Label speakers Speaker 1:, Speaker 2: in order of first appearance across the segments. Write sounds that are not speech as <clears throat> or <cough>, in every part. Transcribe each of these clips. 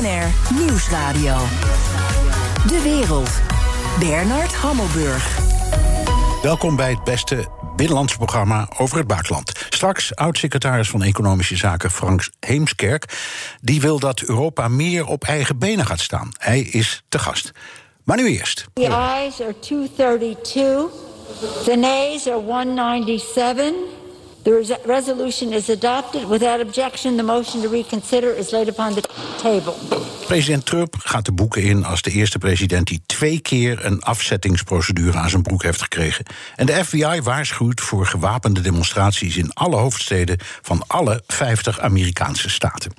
Speaker 1: BNR Nieuwsradio. De wereld. Bernard Hammelburg.
Speaker 2: Welkom bij het beste binnenlandse programma over het buitenland. Straks oud-secretaris van Economische Zaken Frank Heemskerk. Die wil dat Europa meer op eigen benen gaat staan. Hij is te gast. Maar nu eerst.
Speaker 3: The ayes are 232. The nays are 197. The resolution is adopted. Without objection, the motion to reconsider is laid upon the table.
Speaker 2: President Trump gaat de boeken in als de eerste president die twee keer een afzettingsprocedure aan zijn broek heeft gekregen. En de FBI waarschuwt voor gewapende demonstraties in alle hoofdsteden van alle 50 Amerikaanse staten.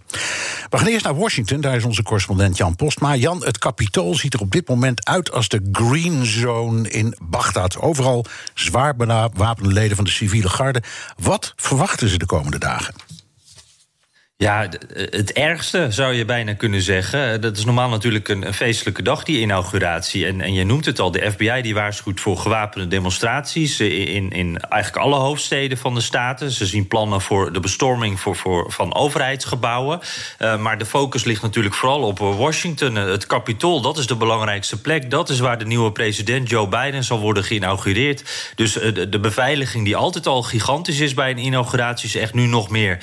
Speaker 2: We gaan eerst naar Washington, daar is onze correspondent Jan Postma. Jan, het kapitool ziet er op dit moment uit als de Green Zone in Bagdad. Overal zwaar leden van de civiele garde. Verwachten ze de komende dagen?
Speaker 4: Ja, het ergste zou je bijna kunnen zeggen. Dat is normaal natuurlijk een, feestelijke dag, die inauguratie. En, en je noemt het al, de FBI die waarschuwt voor gewapende demonstraties... in, in eigenlijk alle hoofdsteden van de staten. Ze zien plannen voor de bestorming voor, voor, van overheidsgebouwen. Maar de focus ligt natuurlijk vooral op Washington. Het Capitool, dat is de belangrijkste plek. Dat is waar de nieuwe president Joe Biden zal worden geïnaugureerd. Dus de, beveiliging die altijd al gigantisch is bij een inauguratie... is echt nu nog meer.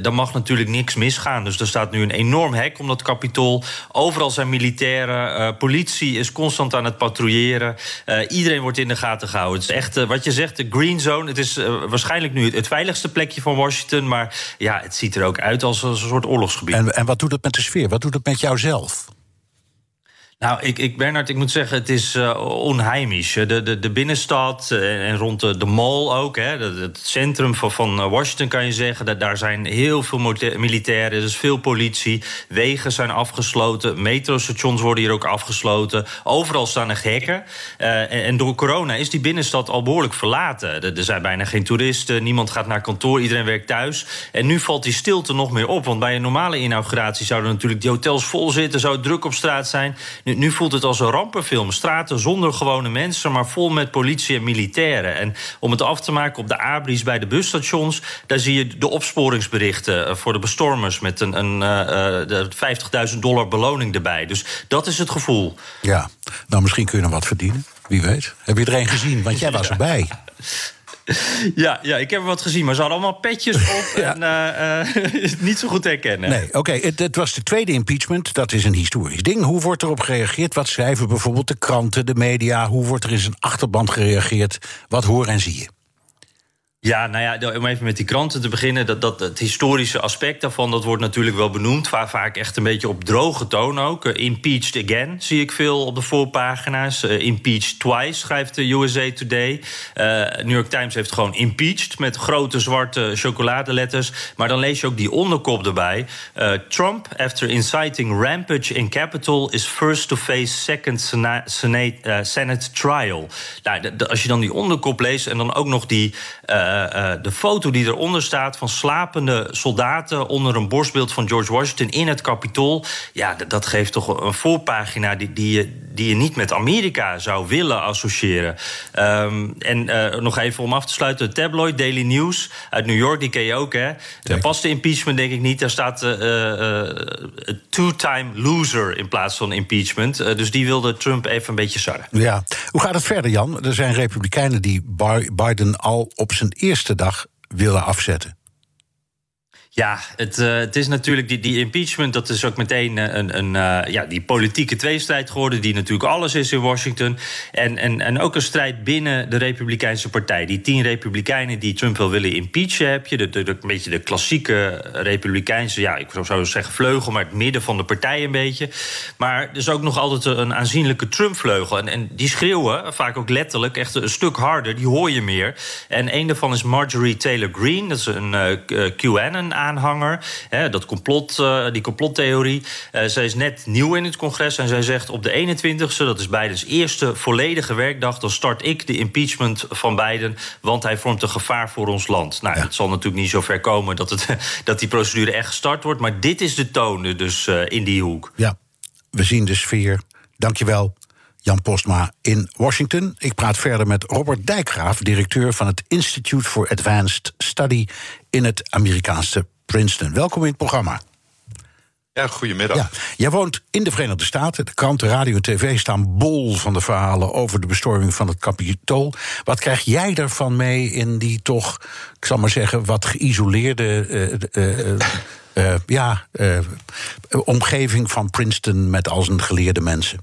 Speaker 4: Dan mag natuurlijk niks misgaan. Dus er staat nu een enorm hek om dat kapitool. Overal zijn militairen. Uh, politie is constant aan het patrouilleren. Uh, iedereen wordt in de gaten gehouden. Het is echt, uh, wat je zegt, de green zone. Het is waarschijnlijk nu het veiligste plekje van Washington. Maar ja, het ziet er ook uit als een soort oorlogsgebied.
Speaker 2: En, en wat doet het met de sfeer? Wat doet het met jouzelf?
Speaker 4: Nou, ik, ik, Bernard, ik moet zeggen, het is uh, onheimisch. De, de, de binnenstad uh, en rond de, de mall ook, hè, het centrum van, van Washington kan je zeggen... Dat, daar zijn heel veel militairen, er is veel politie. Wegen zijn afgesloten, metrostations worden hier ook afgesloten. Overal staan er hekken. Uh, en, en, door corona is die binnenstad al behoorlijk verlaten. Er, er, zijn bijna geen toeristen, niemand gaat naar kantoor, iedereen werkt thuis. En nu valt die stilte nog meer op, want bij een normale inauguratie... zouden natuurlijk die hotels vol zitten, zou het druk op straat zijn... Nu, nu, voelt het als een rampenfilm. Straten zonder gewone mensen, maar vol met politie en militairen. En om het af te maken op de abris bij de busstations... daar zie je de opsporingsberichten eh, voor de bestormers... met een, een uh, uh, 50.000 dollar beloning erbij. Dus dat is het gevoel.
Speaker 2: Ja, nou misschien kun je nog wat verdienen. Wie weet. Heb je er een gezien? Want jij was <laughs> erbij. <laughs>
Speaker 4: Ja, ja, ik heb er wat gezien, maar ze hadden allemaal petjes op. <laughs> ja. En uh, uh, <laughs> niet zo goed te herkennen.
Speaker 2: Nee, oké. Okay. Het, het, was de tweede impeachment. Dat is een historisch ding. Hoe wordt erop gereageerd? Wat schrijven bijvoorbeeld de kranten, de media? Hoe wordt er in zijn achterband gereageerd? Wat hoor en zie je?
Speaker 4: Ja, nou ja, om even met die kranten te beginnen. Dat, dat, het historische aspect daarvan, dat wordt natuurlijk wel benoemd. Vaak echt een beetje op droge toon ook. Uh, impeached again, zie ik veel op de voorpagina's. Uh, impeached twice, schrijft de USA Today. Uh, New York Times heeft gewoon impeached met grote zwarte chocoladeletters. Maar dan lees je ook die onderkop erbij. Trump, after inciting rampage in Capitol... is first to face second Senate, Senate trial. Nou, als je dan die onderkop leest en dan ook nog die... Uh, de foto die eronder staat van slapende soldaten onder een borstbeeld van George Washington in het Capitool. Ja, dat geeft toch een voorpagina die, die, je, die je niet met Amerika zou willen associëren. Um, en uh, nog even om af te sluiten: de tabloid Daily News uit New York, die ken je ook, hè? Daar past de impeachment denk ik niet. Daar staat two-time loser in plaats van impeachment. dus die wilde Trump even een beetje sarren.
Speaker 2: Ja. Hoe gaat het verder, Jan? Er zijn Republikeinen die Biden al op zijn eerste dag willen afzetten.
Speaker 4: Ja, het, uh, het is natuurlijk die, die impeachment, dat is ook meteen eh, een, een uh, ja, die politieke tweestrijd geworden, die natuurlijk alles is in Washington. En, en, en ook een strijd binnen de Republikeinse Partij. Die tien Republikeinen die Trump wil willen impeachen, heb je. De, de, een beetje de klassieke Republikeinse, ja, ik zou zeggen vleugel, maar het midden van de partij een beetje. Maar er is ook nog altijd een aanzienlijke Trump-vleugel. En, en die schreeuwen, vaak ook letterlijk, echt een stuk harder, die hoor je meer. En een daarvan is Marjorie Taylor Greene, dat is een uh, QAnon aanhanger. Hè, dat complot, uh, die complottheorie. Uh, zij is net nieuw in het congres en zij zegt op de 21ste, dat is Bidens eerste volledige werkdag, dan start ik de impeachment van Biden, want hij vormt een gevaar voor ons land. Nou, ja. het zal natuurlijk niet zo ver komen dat, het, <laughs> dat die procedure echt gestart wordt, maar dit is de toon dus uh, in die hoek.
Speaker 2: Ja, we zien de sfeer. Dankjewel. Jan Postma in Washington. Ik praat verder met Robert Dijkgraaf, directeur van het Institute for Advanced Study in het Amerikaanse Princeton. Welkom in het programma.
Speaker 5: Ja, goedemiddag.
Speaker 2: Ja, jij woont in de Verenigde Staten. De kranten, radio en tv staan bol van de verhalen over de bestorming van het Capitool. Wat krijg jij ervan mee in die toch, ik zal maar zeggen, wat geïsoleerde uh, uh, ja, omgeving van Princeton met al zijn geleerde mensen?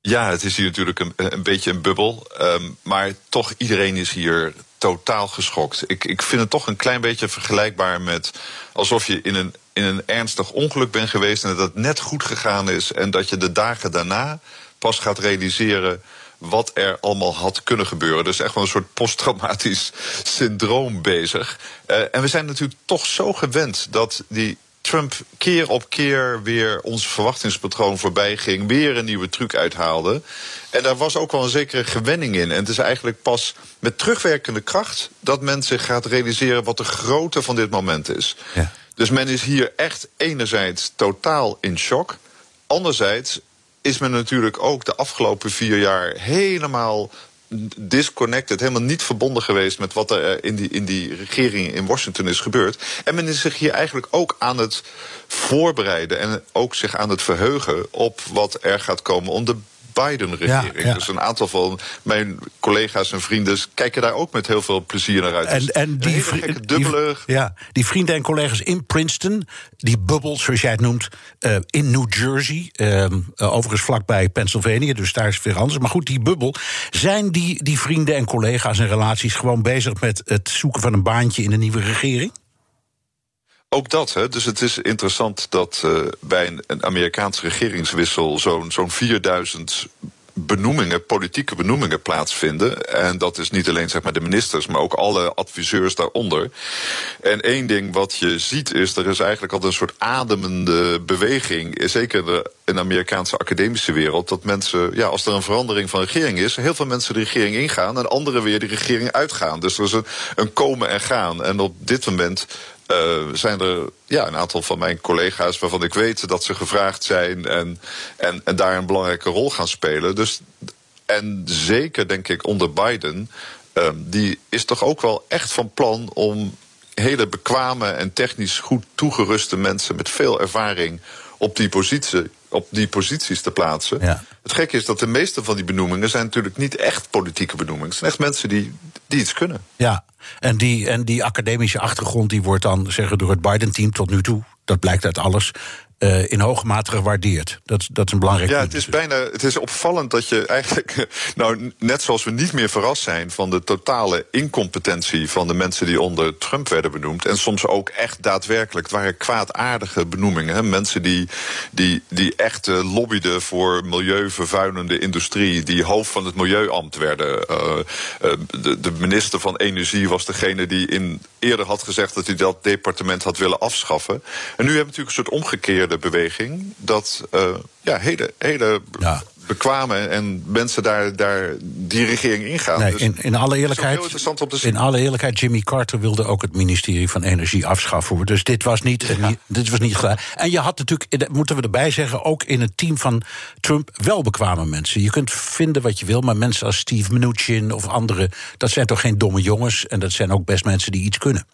Speaker 5: Ja, het is hier natuurlijk een, een beetje een bubbel. Um, maar toch, iedereen is hier totaal geschokt. Ik, ik vind het toch een klein beetje vergelijkbaar met alsof je in een, in een ernstig ongeluk bent geweest en dat het net goed gegaan is en dat je de dagen daarna pas gaat realiseren wat er allemaal had kunnen gebeuren. Dus echt wel een soort posttraumatisch syndroom bezig. Uh, en we zijn natuurlijk toch zo gewend dat die Trump keer op keer weer ons verwachtingspatroon voorbij ging, weer een nieuwe truc uithaalde. En daar was ook wel een zekere gewenning in. En het is eigenlijk pas met terugwerkende kracht dat men zich gaat realiseren wat de grootte van dit moment is. Ja. Dus men is hier echt enerzijds totaal in shock. Anderzijds is men natuurlijk ook de afgelopen vier jaar helemaal disconnected, helemaal niet verbonden geweest met wat er eh, in die, in die regering in Washington is gebeurd. En men is zich hier eigenlijk ook aan het voorbereiden en ook zich aan het verheugen op wat er gaat komen om de Biden-regering. Dus een aantal van mijn collega's en vrienden kijken daar ook met heel veel plezier naar uit.
Speaker 2: En, en die, dubbele... ja, die vrienden en collega's in Princeton, die bubbel, zoals jij het noemt, uh, in New Jersey, uh, overigens vlakbij Pennsylvania, dus daar is het weer anders. Maar goed, die bubbel, zijn die, die vrienden en collega's en relaties gewoon bezig met het zoeken van een baantje in de nieuwe regering?
Speaker 5: Ook dat, hè. Dus het is interessant dat uh, bij een, Amerikaanse regeringswissel zo'n zo'n 4000 benoemingen, politieke benoemingen plaatsvinden. En dat is niet alleen zeg maar, de ministers, maar ook alle adviseurs daaronder. En één ding wat je ziet is, er is eigenlijk al een soort ademende beweging, zeker in de Amerikaanse academische wereld, dat mensen, ja, als er een verandering van regering is, heel veel mensen de regering ingaan en anderen weer de regering uitgaan. Dus er is een, komen en gaan. En op dit moment zijn er ja, een aantal van mijn collega's waarvan ik weet dat ze gevraagd zijn en, en, daar een belangrijke rol gaan spelen. Dus, en zeker denk ik onder Biden, uh, die is toch ook wel echt van plan om hele bekwame en technisch goed toegeruste mensen met veel ervaring op die positie op die posities te plaatsen. Ja. Het gekke is dat de meeste van die benoemingen zijn natuurlijk niet echt politieke benoemingen. Het zijn echt mensen die, die iets kunnen.
Speaker 2: Ja, en die, en die academische achtergrond die wordt dan zeggen door het Biden-team tot nu toe, dat blijkt uit alles, uh, in hoge mate gewaardeerd. Dat, dat is een belangrijk
Speaker 5: ja, het is bijna. Het is opvallend dat je eigenlijk. <laughs> Nou, net zoals we niet meer verrast zijn van de totale incompetentie van de mensen die onder Trump werden benoemd. En soms ook echt daadwerkelijk. Het waren kwaadaardige benoemingen. Hè? Mensen die, die, die echt uh, lobbyden voor milieuvervuilende industrie. Die hoofd van het milieuambt werden. Uh, de, de minister van Energie was degene die in, eerder had gezegd dat hij dat departement had willen afschaffen. En nu hebben we natuurlijk een soort omgekeerde de beweging. Dat uh, ja, hele, hele ja. bekwame en mensen daar, daar die regering ingaan.
Speaker 2: Nee, dus in, in, alle eerlijkheid, in alle eerlijkheid, Jimmy Carter wilde ook het ministerie van Energie afschaffen. Dus dit was niet, ja. niet, dit was niet klaar. En je had natuurlijk, moeten we erbij zeggen, ook in het team van Trump wel bekwame mensen. Je kunt vinden wat je wil, maar mensen als Steve Mnuchin of anderen, dat zijn toch geen domme jongens. En dat zijn ook best mensen die iets kunnen.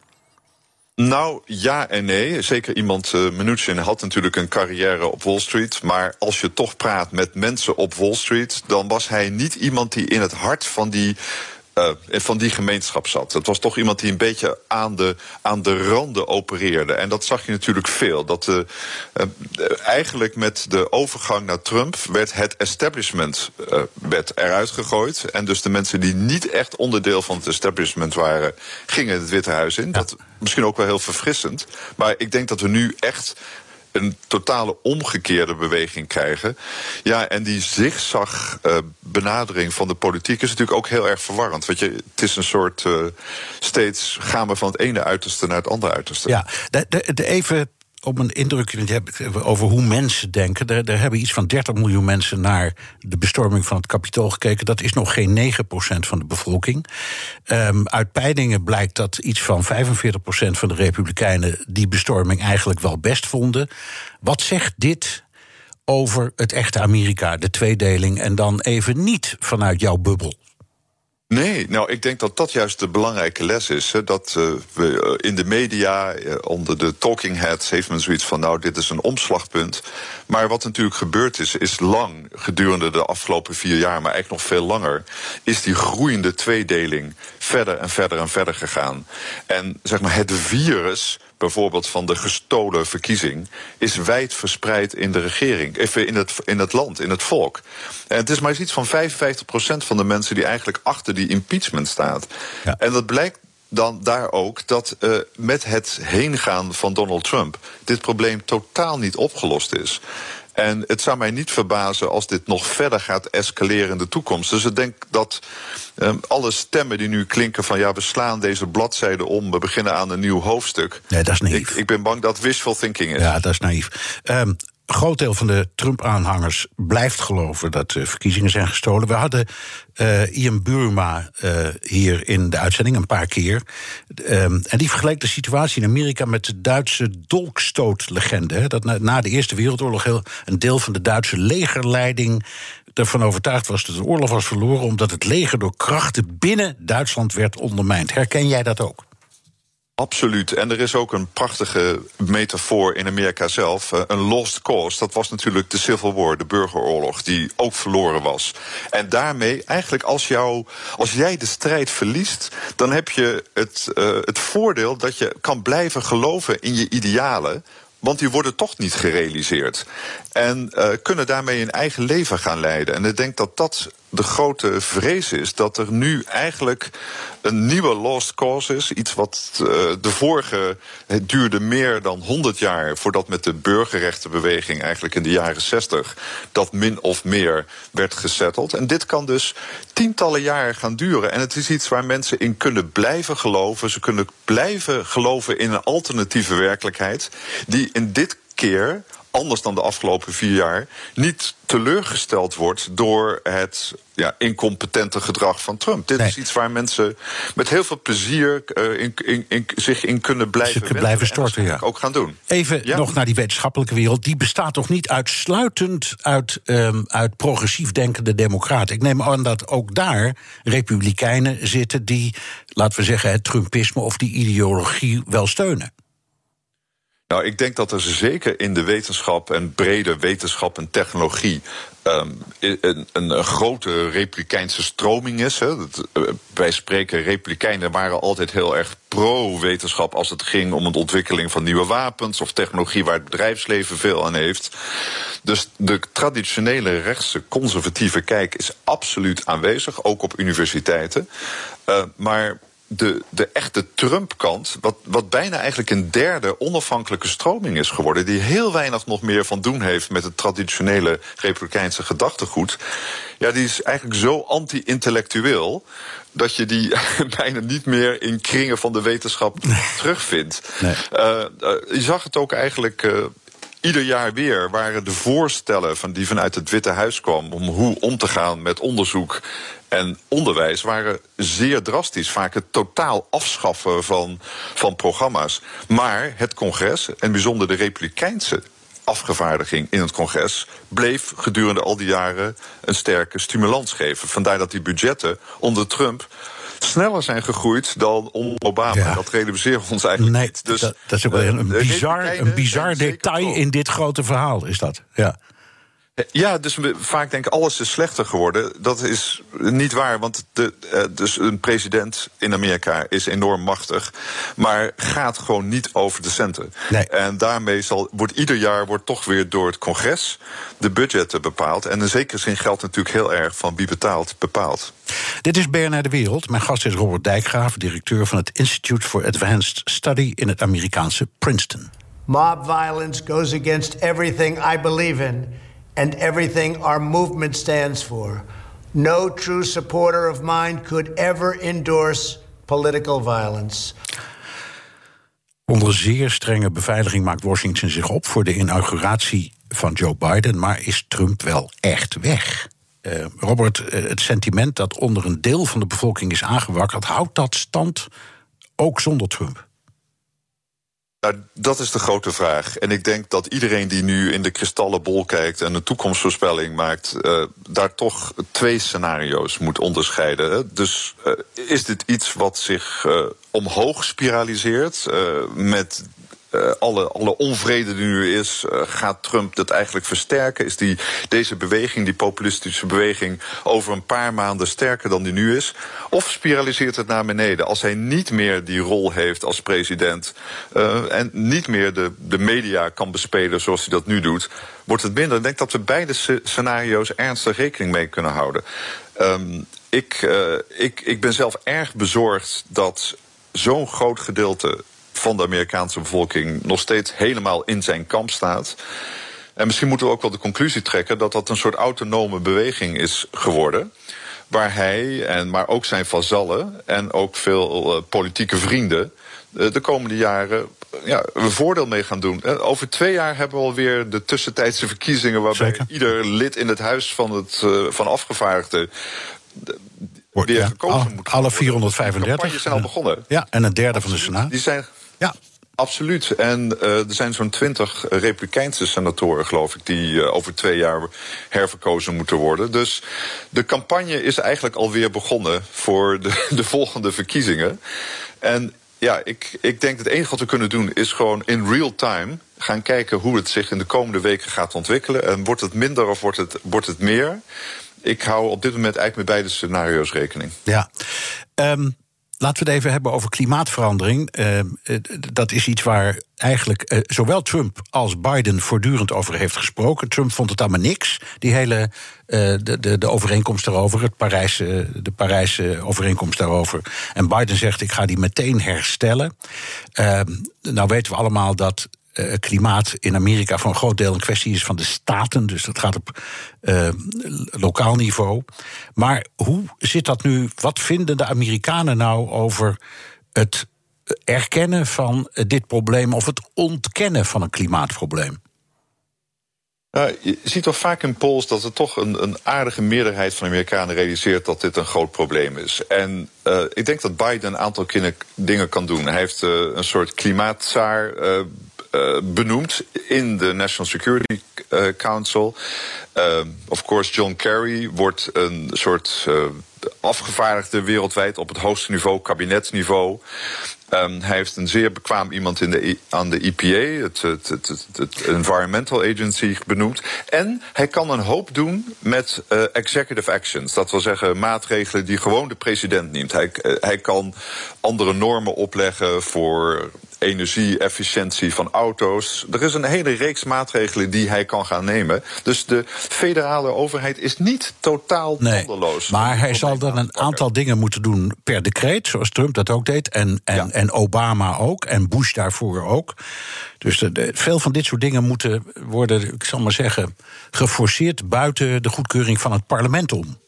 Speaker 5: Nou, ja en nee. Zeker iemand, uh, Mnuchin had natuurlijk een carrière op Wall Street. Maar als je toch praat met mensen op Wall Street... dan was hij niet iemand die in het hart van die uh, van die gemeenschap zat. Het was toch iemand die een beetje aan de, aan de randen opereerde. En dat zag je natuurlijk veel. Dat uh, uh, eigenlijk met de overgang naar Trump werd het establishment werd eruit gegooid. En dus de mensen die niet echt onderdeel van het establishment waren, gingen het Witte Huis in. Ja. Dat misschien ook wel heel verfrissend. Maar ik denk dat we nu echt een totale omgekeerde beweging krijgen. Ja, en die zigzag uh, benadering van de politiek is natuurlijk ook heel erg verwarrend. Want je, het is een soort uh, steeds gaan we van het ene uiterste naar het andere uiterste.
Speaker 2: Ja, de even om een indruk te hebben over hoe mensen denken. Er, hebben iets van 30 miljoen mensen naar de bestorming van het kapitool gekeken. Dat is nog geen 9% van de bevolking. Um, uit peilingen blijkt dat iets van 45% van de Republikeinen die bestorming eigenlijk wel best vonden. Wat zegt dit over het echte Amerika, de tweedeling, en dan even niet vanuit jouw bubbel?
Speaker 5: Nee, nou, ik denk dat dat juist de belangrijke les is. Hè, dat uh, we in de media, uh, onder de talking heads, heeft men zoiets van: nou, dit is een omslagpunt. Maar wat natuurlijk gebeurd is, is lang gedurende de afgelopen vier jaar, maar eigenlijk nog veel langer, is die groeiende tweedeling verder en verder en verder gegaan. En zeg maar, het virus bijvoorbeeld van de gestolen verkiezing, is wijd verspreid in de regering, even in het, in het land, in het volk. En het is maar iets van 55% van de mensen die eigenlijk achter die impeachment staat. Ja. En dat blijkt dan daar ook dat uh, met het heengaan van Donald Trump dit probleem totaal niet opgelost is. En het zou mij niet verbazen als dit nog verder gaat escaleren in de toekomst. Dus ik denk dat um, alle stemmen die nu klinken van ja, we slaan deze bladzijde om, we beginnen aan een nieuw hoofdstuk.
Speaker 2: Nee, dat is naïef.
Speaker 5: Ik, ik ben bang dat wishful thinking is.
Speaker 2: Ja, dat is naïef. Um, een groot deel van de Trump-aanhangers blijft geloven dat de verkiezingen zijn gestolen. We hadden uh, Ian Burma uh, hier in de uitzending een paar keer. Um, en die vergeleek de situatie in Amerika met de Duitse dolkstootlegende. Dat na, na, de Eerste Wereldoorlog heel, een deel van de Duitse legerleiding ervan overtuigd was dat de oorlog was verloren omdat het leger door krachten binnen Duitsland werd ondermijnd. Herken jij dat ook?
Speaker 5: Absoluut. En er is ook een prachtige metafoor in Amerika zelf. Eh, een lost cause. Dat was natuurlijk de Civil War, de burgeroorlog, die ook verloren was. En daarmee, eigenlijk als, jou, als jij de strijd verliest, dan heb je het, uh, het voordeel dat je kan blijven geloven in je idealen. Want die worden toch niet gerealiseerd. En uh, kunnen daarmee een eigen leven gaan leiden. En ik denk dat dat de grote vrees is dat er nu eigenlijk een nieuwe lost cause is. Iets wat uh, de vorige. Het duurde meer dan 100 jaar voordat met de burgerrechtenbeweging, eigenlijk in de jaren 60, dat min of meer werd gesetteld. En dit kan dus tientallen jaren gaan duren. En het is iets waar mensen in kunnen blijven geloven. Ze kunnen blijven geloven in een alternatieve werkelijkheid. Die in dit keer anders dan de afgelopen vier jaar, niet teleurgesteld wordt door het ja, incompetente gedrag van Trump. Dit nee. is iets waar mensen met heel veel plezier uh, in, in, in, zich in kunnen blijven,
Speaker 2: kunnen blijven storten. Ja.
Speaker 5: ook gaan doen.
Speaker 2: Even ja? nog naar die wetenschappelijke wereld. Die bestaat toch niet uitsluitend uit, um, uit progressief denkende democraten. Ik neem aan dat ook daar republikeinen zitten die, laten we zeggen, het Trumpisme of die ideologie wel steunen.
Speaker 5: Nou, ik denk dat er zeker in de wetenschap en brede wetenschap en technologie um, een, een, grote replikeinse stroming is. Hè. Dat, uh, wij spreken, replikijnen waren altijd heel erg pro-wetenschap als het ging om de ontwikkeling van nieuwe wapens of technologie waar het bedrijfsleven veel aan heeft. Dus de traditionele rechtse conservatieve kijk is absoluut aanwezig, ook op universiteiten. Uh, maar de, de echte Trump-kant, wat, wat bijna eigenlijk een derde onafhankelijke stroming is geworden, die heel weinig nog meer van doen heeft met het traditionele Republikeinse gedachtegoed, ja, die is eigenlijk zo anti-intellectueel dat je die <laughs> bijna niet meer in kringen van de wetenschap terugvindt. Nee. Uh, uh, je zag het ook eigenlijk. Uh, ieder jaar weer waren de voorstellen van die vanuit het Witte Huis kwamen om hoe om te gaan met onderzoek en onderwijs waren zeer drastisch. Vaak het totaal afschaffen van, van programma's. Maar het congres, en bijzonder de Republikeinse afgevaardiging in het congres bleef gedurende al die jaren een sterke stimulans geven. Vandaar dat die budgetten onder Trump sneller zijn gegroeid dan onder Obama. Ja. Dat realiseren we ons eigenlijk
Speaker 2: nee,
Speaker 5: niet. Dus,
Speaker 2: dat, dat is ook wel een, een bizar, een bizar detail in dit grote verhaal, is dat. Ja.
Speaker 5: Ja, dus we vaak denken alles is slechter geworden. Dat is niet waar, want de, uh, dus een president in Amerika is enorm machtig, maar gaat gewoon niet over de centen.
Speaker 2: Nee.
Speaker 5: En daarmee zal, wordt ieder jaar wordt toch weer door het congres de budgetten bepaald. En in zekere zin geldt natuurlijk heel erg van wie betaalt, bepaalt.
Speaker 2: Dit is BNR De Wereld. Mijn gast is Robert Dijkgraaf, directeur van het Institute for Advanced Study in het Amerikaanse Princeton.
Speaker 6: Mob violence goes against everything I believe in and everything our movement stands for. No true supporter of mine could ever endorse political violence.
Speaker 2: Onder zeer strenge beveiliging maakt Washington zich op voor de inauguratie van Joe Biden, maar is Trump wel echt weg? Uh, Robert, uh, het sentiment dat onder een deel van de bevolking is aangewakkerd, houdt dat stand ook zonder Trump?
Speaker 5: Nou, dat is de grote vraag. En ik denk dat iedereen die nu in de kristallenbol kijkt en een toekomstvoorspelling maakt, uh, daar toch twee scenario's moet onderscheiden. Dus uh, is dit iets wat zich uh, omhoog spiraliseert met uh, alle, alle onvrede die nu is, uh, gaat Trump dat eigenlijk versterken? Is die, deze beweging, die populistische beweging, over een paar maanden sterker dan die nu is? Of spiraliseert het naar beneden als hij niet meer die rol heeft als president uh, en niet meer de, de media kan bespelen zoals hij dat nu doet? Wordt het minder? Ik denk dat we beide scenario's ernstig rekening mee kunnen houden. Um, ik, ik, ik ben zelf erg bezorgd dat zo'n groot gedeelte van de Amerikaanse bevolking nog steeds helemaal in zijn kamp staat. En misschien moeten we ook wel de conclusie trekken dat dat een soort autonome beweging is geworden. Waar hij, en, maar ook zijn vazallen en ook veel uh, politieke vrienden uh, de komende jaren ja, een voordeel mee gaan doen. Over twee jaar hebben we alweer de tussentijdse verkiezingen... waarbij Zeker. ieder lid in het huis van, het, uh, van afgevaardigden weer
Speaker 2: ja,
Speaker 5: gekozen
Speaker 2: al,
Speaker 5: moet
Speaker 2: Alle 435.
Speaker 5: De zijn al begonnen.
Speaker 2: Ja, en een derde van de Senaat.
Speaker 5: Die zijn
Speaker 2: ja.
Speaker 5: Absoluut. En uh, er zijn zo'n twintig Republikeinse senatoren, geloof ik, die uh, over twee jaar herverkozen moeten worden. Dus de campagne is eigenlijk alweer begonnen voor de, <laughs> de volgende verkiezingen. En ja, ik, ik denk dat het enige wat we kunnen doen is gewoon in real time gaan kijken hoe het zich in de komende weken gaat ontwikkelen. En wordt het minder of wordt het, wordt het meer? Ik hou op dit moment eigenlijk met beide scenario's rekening.
Speaker 2: Ja. Um, Laten we het even hebben over klimaatverandering. Uh, dat is iets waar eigenlijk uh, zowel Trump als Biden voortdurend over heeft gesproken. Trump vond het allemaal niks, die hele uh, de, de, de overeenkomst daarover, het Parijse, de Parijse overeenkomst daarover. En Biden zegt: ik ga die meteen herstellen. Ehm, nou weten we allemaal dat uh, klimaat in Amerika voor een groot deel een kwestie is van de staten. Dus dat gaat op uh, lokaal niveau. Maar hoe zit dat nu? Wat vinden de Amerikanen nou over het erkennen van dit probleem of het ontkennen van een klimaatprobleem?
Speaker 5: Nou, je ziet toch vaak in polls dat er toch een, een, aardige meerderheid van Amerikanen realiseert dat dit een groot probleem is. En uh, ik denk dat Biden een aantal dingen kan doen. Hij heeft een soort klimaatzaar uh, benoemd in de National Security uh, Council. Uh, of course, John Kerry wordt een soort afgevaardigde wereldwijd op het hoogste niveau, kabinetsniveau. Um, hij heeft een zeer bekwaam iemand in de, aan de EPA, het, het, het, Environmental Agency, benoemd. En hij kan een hoop doen met executive actions. Dat wil zeggen maatregelen die gewoon de president neemt. Hij, hij kan andere normen opleggen voor energie-efficiëntie van auto's. Er is een hele reeks maatregelen die hij kan gaan nemen. Dus de federale overheid is niet totaal
Speaker 2: nee,
Speaker 5: tandeloos.
Speaker 2: Maar hij zal dan een aantal dingen moeten doen per decreet, zoals Trump dat ook deed. En, en, ja. en Obama ook. En Bush daarvoor ook. Dus de, de, veel van dit soort dingen moeten worden, ik zal maar zeggen, geforceerd buiten de goedkeuring van het parlement om.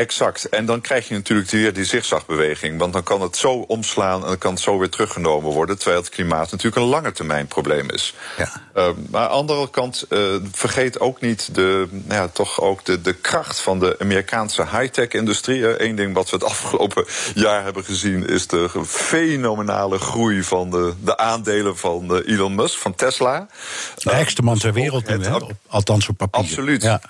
Speaker 5: Exact. En dan krijg je natuurlijk weer die zigzagbeweging. Want dan kan het zo omslaan en dan kan het zo weer teruggenomen worden. Terwijl het klimaat natuurlijk een lange termijn probleem is. Ja. Uh, maar aan de andere kant, uh, vergeet ook niet de, nou ja, toch ook de, de kracht van de Amerikaanse high-tech-industrie. Eén ding wat we het <laughs> afgelopen jaar hebben gezien is de fenomenale groei van de, de aandelen van uh, Elon Musk, van Tesla.
Speaker 2: De rijkste man ter wereld nu, hè? althans op papier.
Speaker 5: Absoluut. Ja.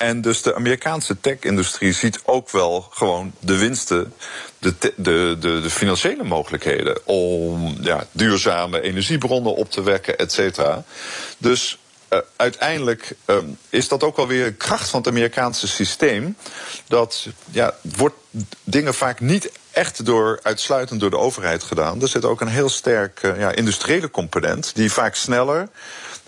Speaker 5: En dus de Amerikaanse tech-industrie ziet ook wel gewoon de winsten, de, de, de, de financiële mogelijkheden om ja, duurzame energiebronnen op te wekken, et cetera. Dus uh, uiteindelijk um, is dat ook wel weer een kracht van het Amerikaanse systeem. Dat ja, wordt dingen vaak niet echt door, uitsluitend door de overheid gedaan. Er zit ook een heel sterk uh, ja, industriële component die vaak sneller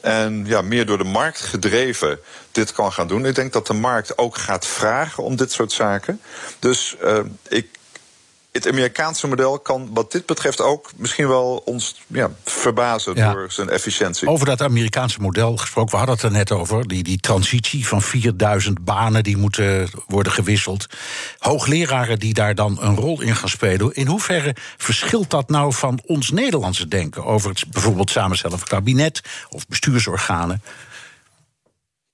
Speaker 5: en ja, meer door de markt gedreven dit kan gaan doen. Ik denk dat de markt ook gaat vragen om dit soort zaken. Dus uh, ik, het Amerikaanse model kan wat dit betreft ook misschien wel ons ja, verbazen ja. door zijn efficiëntie.
Speaker 2: Over dat Amerikaanse model gesproken, we hadden het er net over. Die, die transitie van 4000 banen die moeten worden gewisseld. Hoogleraren die daar dan een rol in gaan spelen. In hoeverre verschilt dat nou van ons Nederlandse denken over het bijvoorbeeld samenstellen van kabinet of bestuursorganen?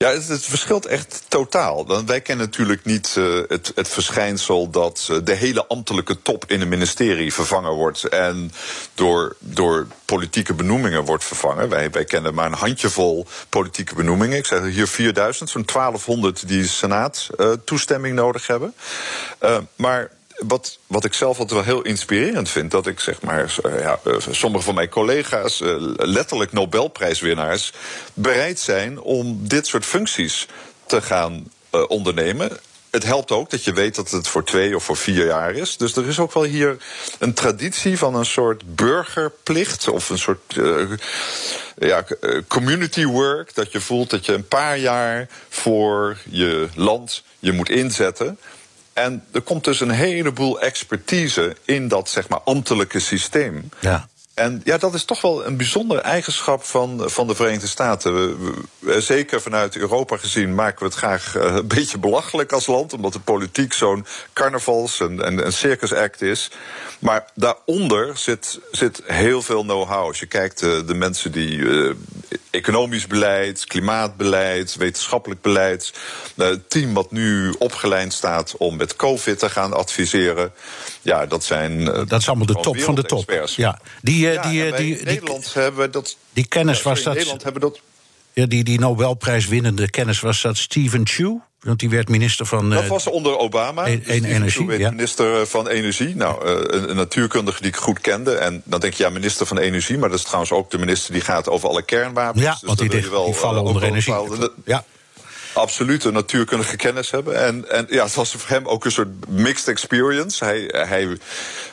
Speaker 5: Ja, het, het, verschilt echt totaal. Wij kennen natuurlijk niet uh, het, het, verschijnsel dat uh, de hele ambtelijke top in een ministerie vervangen wordt en door, door politieke benoemingen wordt vervangen. Wij, wij kennen maar een handjevol politieke benoemingen. Ik zeg hier 4000, zo'n 1200 die senaat toestemming nodig hebben. maar wat, wat ik zelf altijd wel heel inspirerend vind, dat ik zeg maar, ja, sommige van mijn collega's, letterlijk Nobelprijswinnaars, bereid zijn om dit soort functies te gaan ondernemen. Het helpt ook dat je weet dat het voor twee of voor vier jaar is. Dus er is ook wel hier een traditie van een soort burgerplicht of een soort ja, community work. Dat je voelt dat je een paar jaar voor je land je moet inzetten. En er komt dus een heleboel expertise in dat zeg maar ambtelijke systeem.
Speaker 2: Ja.
Speaker 5: En ja, dat is toch wel een bijzondere eigenschap van, van de Verenigde Staten. We, we, zeker vanuit Europa gezien maken we het graag uh, een beetje belachelijk als land, omdat de politiek zo'n carnavals- en, en, en circusact is. Maar daaronder zit, zit heel veel know-how. Als je kijkt, uh, de mensen die uh, economisch beleid, klimaatbeleid, wetenschappelijk beleid, het team wat nu opgeleid staat om met COVID te gaan adviseren. Ja, dat zijn.
Speaker 2: dat is allemaal de top van de top. Ja, die
Speaker 5: ja, die, die, in Nederland die, hebben dat.
Speaker 2: Die kennis was
Speaker 5: in
Speaker 2: dat.
Speaker 5: Nederland hebben dat.
Speaker 2: Ja, die, die Nobelprijswinnende kennis was dat Steven Chu. Want die werd minister van.
Speaker 5: Dat was onder Obama.
Speaker 2: Een, een energie.
Speaker 5: werd
Speaker 2: ja.
Speaker 5: minister van Energie. Nou, een, een, natuurkundige die ik goed kende. En dan denk je, ja, minister van Energie. Maar dat is trouwens ook de minister die gaat over alle kernwapens.
Speaker 2: Ja, dus want die, die, wel, die vallen onder energie. Bepaalde,
Speaker 5: ja absoluut een natuurkundige kennis hebben. En, en ja, het was voor hem ook een soort mixed experience. Hij, hij,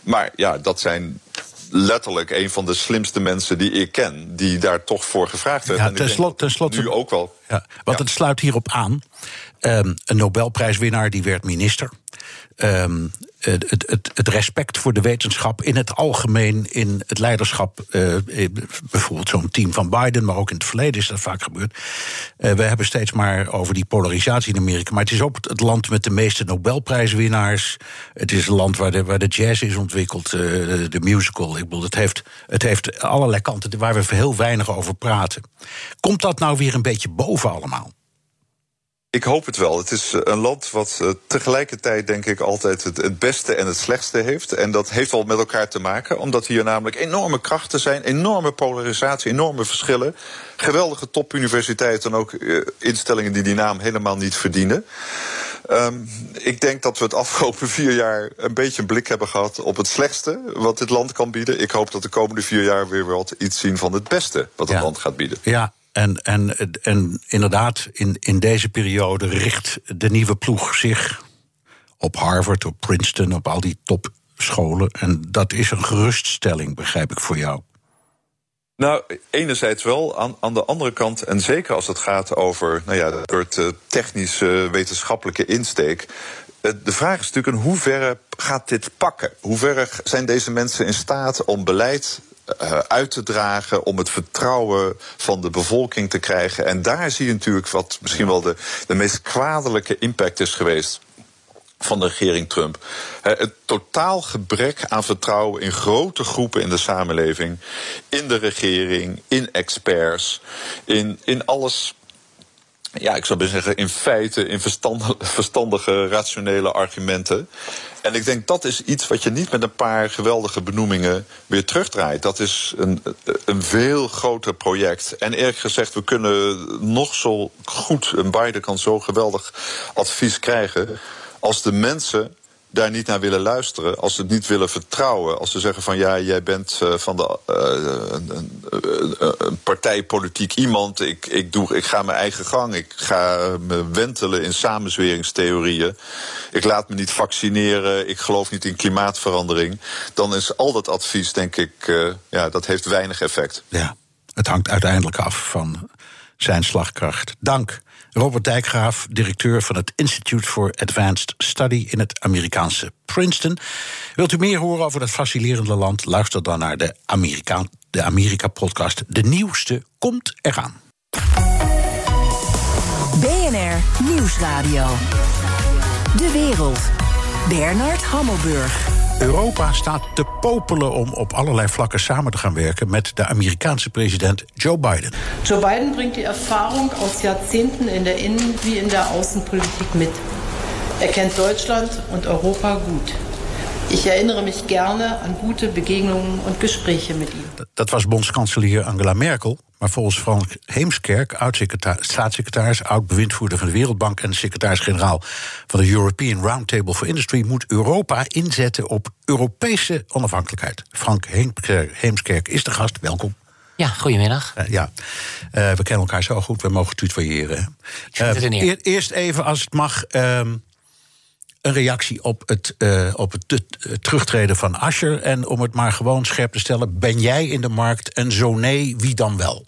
Speaker 5: maar ja, dat zijn letterlijk een van de slimste mensen die ik ken, die daar toch voor gevraagd werd.
Speaker 2: Ja, ten slotte, ten slotte,
Speaker 5: nu ook wel.
Speaker 2: Ja, want ja. het sluit hierop aan. Um, een Nobelprijswinnaar die werd minister. Um, het, het, het, respect voor de wetenschap in het algemeen, in het leiderschap, uh, bijvoorbeeld zo'n team van Biden, maar ook in het verleden is dat vaak gebeurd. Uh, we hebben steeds maar over die polarisatie in Amerika, maar het is ook het land met de meeste Nobelprijswinnaars. Het is een land waar de, waar de jazz is ontwikkeld, uh, de musical. Ik bedoel, het heeft, het heeft allerlei kanten waar we heel weinig over praten. Komt dat nou weer een beetje boven allemaal?
Speaker 5: Ik hoop het wel. Het is een land wat uh, tegelijkertijd, denk ik, altijd het, het, beste en het slechtste heeft. En dat heeft wel met elkaar te maken, omdat hier namelijk enorme krachten zijn, enorme polarisatie, enorme verschillen. Geweldige topuniversiteiten en ook uh, instellingen die die naam helemaal niet verdienen. Um, ik denk dat we het afgelopen <laughs> vier jaar een beetje een blik hebben gehad op het slechtste wat dit land kan bieden. Ik hoop dat de komende vier jaar weer wat iets zien van het beste wat het
Speaker 2: ja.
Speaker 5: land gaat bieden.
Speaker 2: Ja, en, en, en inderdaad, in, in deze periode richt de nieuwe ploeg zich op Harvard, op Princeton, op al die topscholen. En dat is een geruststelling, begrijp ik voor jou.
Speaker 5: Nou, enerzijds wel. Aan, aan de andere kant, en zeker als het gaat over nou ja, soort uh, technische wetenschappelijke insteek. Uh, de vraag is natuurlijk in hoeverre gaat dit pakken? Hoeverre zijn deze mensen in staat om beleid uit te dragen om het vertrouwen van de bevolking te krijgen. En daar zie je natuurlijk wat misschien wel de, de meest kwaadelijke impact is geweest van de regering Trump. Het totaal gebrek aan vertrouwen in grote groepen in de samenleving, in de regering, in experts, in, in alles ja, ik zou zeggen, in feite, in verstandige, rationele argumenten. En ik denk dat is iets wat je niet met een paar geweldige benoemingen weer terugdraait. Dat is een, een veel groter project. En eerlijk gezegd, we kunnen nog zo goed, en Biden kan zo geweldig advies krijgen. Als de mensen daar niet naar willen luisteren, als ze het niet willen vertrouwen, als ze zeggen van ja, jij bent uh, van de, uh, een, een, partijpolitiek iemand, ik, ik, doe, ik ga mijn eigen gang, ik ga me wentelen in samenzweringstheorieën, ik laat me niet vaccineren, ik geloof niet in klimaatverandering, dan is al dat advies, denk ik, uh, ja, dat heeft weinig effect.
Speaker 2: Ja, het hangt uiteindelijk af van zijn slagkracht. Dank. Robert Dijkgraaf, directeur van het Institute for Advanced Study in het Amerikaanse Princeton. Wilt u meer horen over dat fascinerende land? Luister dan naar de Amerika, de Amerika-podcast. De nieuwste komt eraan.
Speaker 1: BNR Nieuwsradio. De wereld. Bernard Hammelburg.
Speaker 2: Europa staat te popelen om op allerlei vlakken samen te gaan werken met de Amerikaanse president Joe Biden.
Speaker 7: Joe Biden bringt die Erfahrung aus Jahrzehnten in der Innen- wie in der Außenpolitik mit. Er kennt Deutschland und Europa gut. Ich erinnere mich gerne an gute Begegnungen und Gespräche mit ihm.
Speaker 2: Dat was bondskanselier Angela Merkel. Maar volgens Frank Heemskerk, oud-staatssecretaris, oud-bewindvoerder van de Wereldbank en secretaris-generaal van de European Roundtable for Industry, moet Europa inzetten op Europese onafhankelijkheid. Frank Heemskerk is de gast, welkom.
Speaker 8: Ja, goedemiddag.
Speaker 2: Uh, ja, uh, we kennen elkaar zo goed, we mogen tutoyeren. Uh, eer, eerst even, als het mag, um, een reactie op het, uh, op het terugtreden van Ascher. En om het maar gewoon scherp te stellen, ben jij in de markt en zo nee, wie dan wel?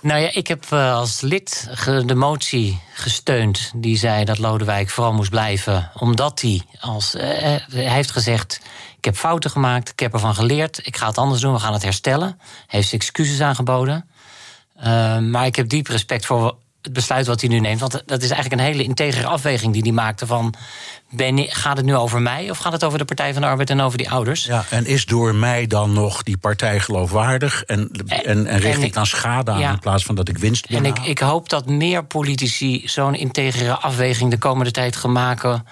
Speaker 8: Nou ja, ik heb uh, als lid de motie gesteund die zei dat Lodewijk vooral moest blijven, omdat hij als uh, hij heeft gezegd: ik heb fouten gemaakt, ik heb ervan geleerd, ik ga het anders doen, we gaan het herstellen. Hij heeft excuses aangeboden, maar ik heb diep respect voor het besluit wat hij nu neemt. Want dat is eigenlijk een hele integere afweging die hij maakte van... Ben, gaat het nu over mij of gaat het over de Partij van de Arbeid en over die ouders?
Speaker 2: Ja, en is door mij dan nog die partij geloofwaardig? En, en, en richt en ik dan schade aan ja, in plaats van dat ik winst
Speaker 8: En ik, ik hoop dat meer politici zo'n integere afweging de komende tijd gaan maken...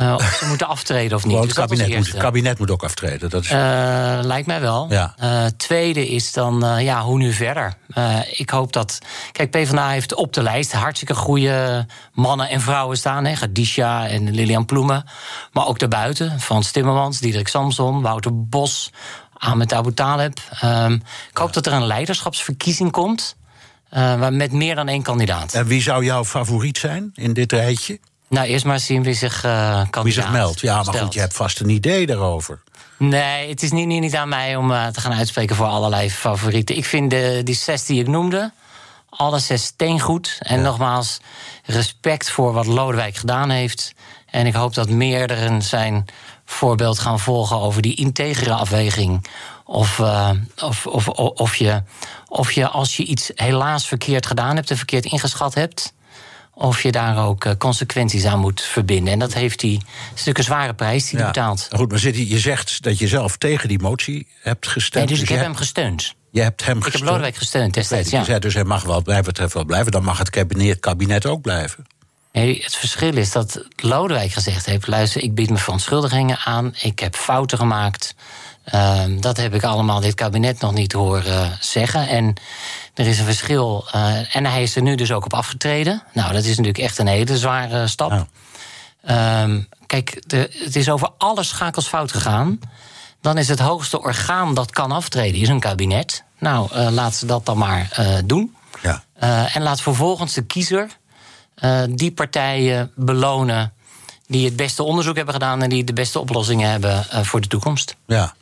Speaker 8: Uh, of ze moeten aftreden of niet.
Speaker 2: Dus het, kabinet moet, het kabinet moet ook aftreden. Dat is...
Speaker 8: uh, lijkt mij wel.
Speaker 2: Ja.
Speaker 8: Uh, tweede is dan, ja, hoe nu verder? ik hoop dat... Kijk, PvdA heeft op de lijst hartstikke goede mannen en vrouwen staan. Hè, Gadisha en Lilian Ploemen. Maar ook daarbuiten. Frans Timmermans, Diederik Samson, Wouter Bos... Ahmed Abu Taleb. Um, ik hoop dat er een leiderschapsverkiezing komt... met meer dan één kandidaat.
Speaker 2: En wie zou jouw favoriet zijn in dit rijtje?
Speaker 8: Nou, eerst maar zien wie zich uh, kandidaat
Speaker 2: Wie zich meldt. Ja, maar
Speaker 8: stelt.
Speaker 2: goed, je hebt vast een idee daarover.
Speaker 8: Nee, het is niet, niet, niet aan mij om uh, te gaan uitspreken voor allerlei favorieten. Ik vind de, die zes die ik noemde, alle zes steengoed. En ja. nogmaals, respect voor wat Lodewijk gedaan heeft. En ik hoop dat meerdere zijn voorbeeld gaan volgen over die integere afweging. Of, uh, of, of, of, je, of je als je iets helaas verkeerd gedaan hebt en verkeerd ingeschat hebt of je daar ook uh, consequenties aan moet verbinden. En dat heeft hij, natuurlijk een zware prijs die hij
Speaker 2: ja.
Speaker 8: betaalt.
Speaker 2: Goed, maar zit, je zegt dat je zelf tegen die motie hebt gestemd.
Speaker 8: Nee, dus,
Speaker 2: dus
Speaker 8: ik heb hem gesteund.
Speaker 2: Je hebt hem
Speaker 8: ik
Speaker 2: gesteund.
Speaker 8: heb Lodewijk gesteund destijds,
Speaker 2: je zei dus hij mag wel blijven, het wel blijven. Dan mag het kabinet, kabinet ook blijven.
Speaker 8: Nee, het verschil is dat Lodewijk gezegd heeft... luister, ik bied me verontschuldigingen aan, ik heb fouten gemaakt... Uh, dat heb ik allemaal dit kabinet nog niet horen zeggen. En er is een verschil. Uh, en hij is er nu dus ook op afgetreden. Nou, dat is natuurlijk echt een hele zware stap. Ja. Um, kijk, de, het is over alle schakels fout gegaan. Dan is het hoogste orgaan dat kan aftreden, is een kabinet. Nou, uh, laat ze dat dan maar uh, doen.
Speaker 2: Ja.
Speaker 8: en laat vervolgens de kiezer die partijen belonen die het beste onderzoek hebben gedaan en die de beste oplossingen hebben voor de toekomst.
Speaker 2: Ja.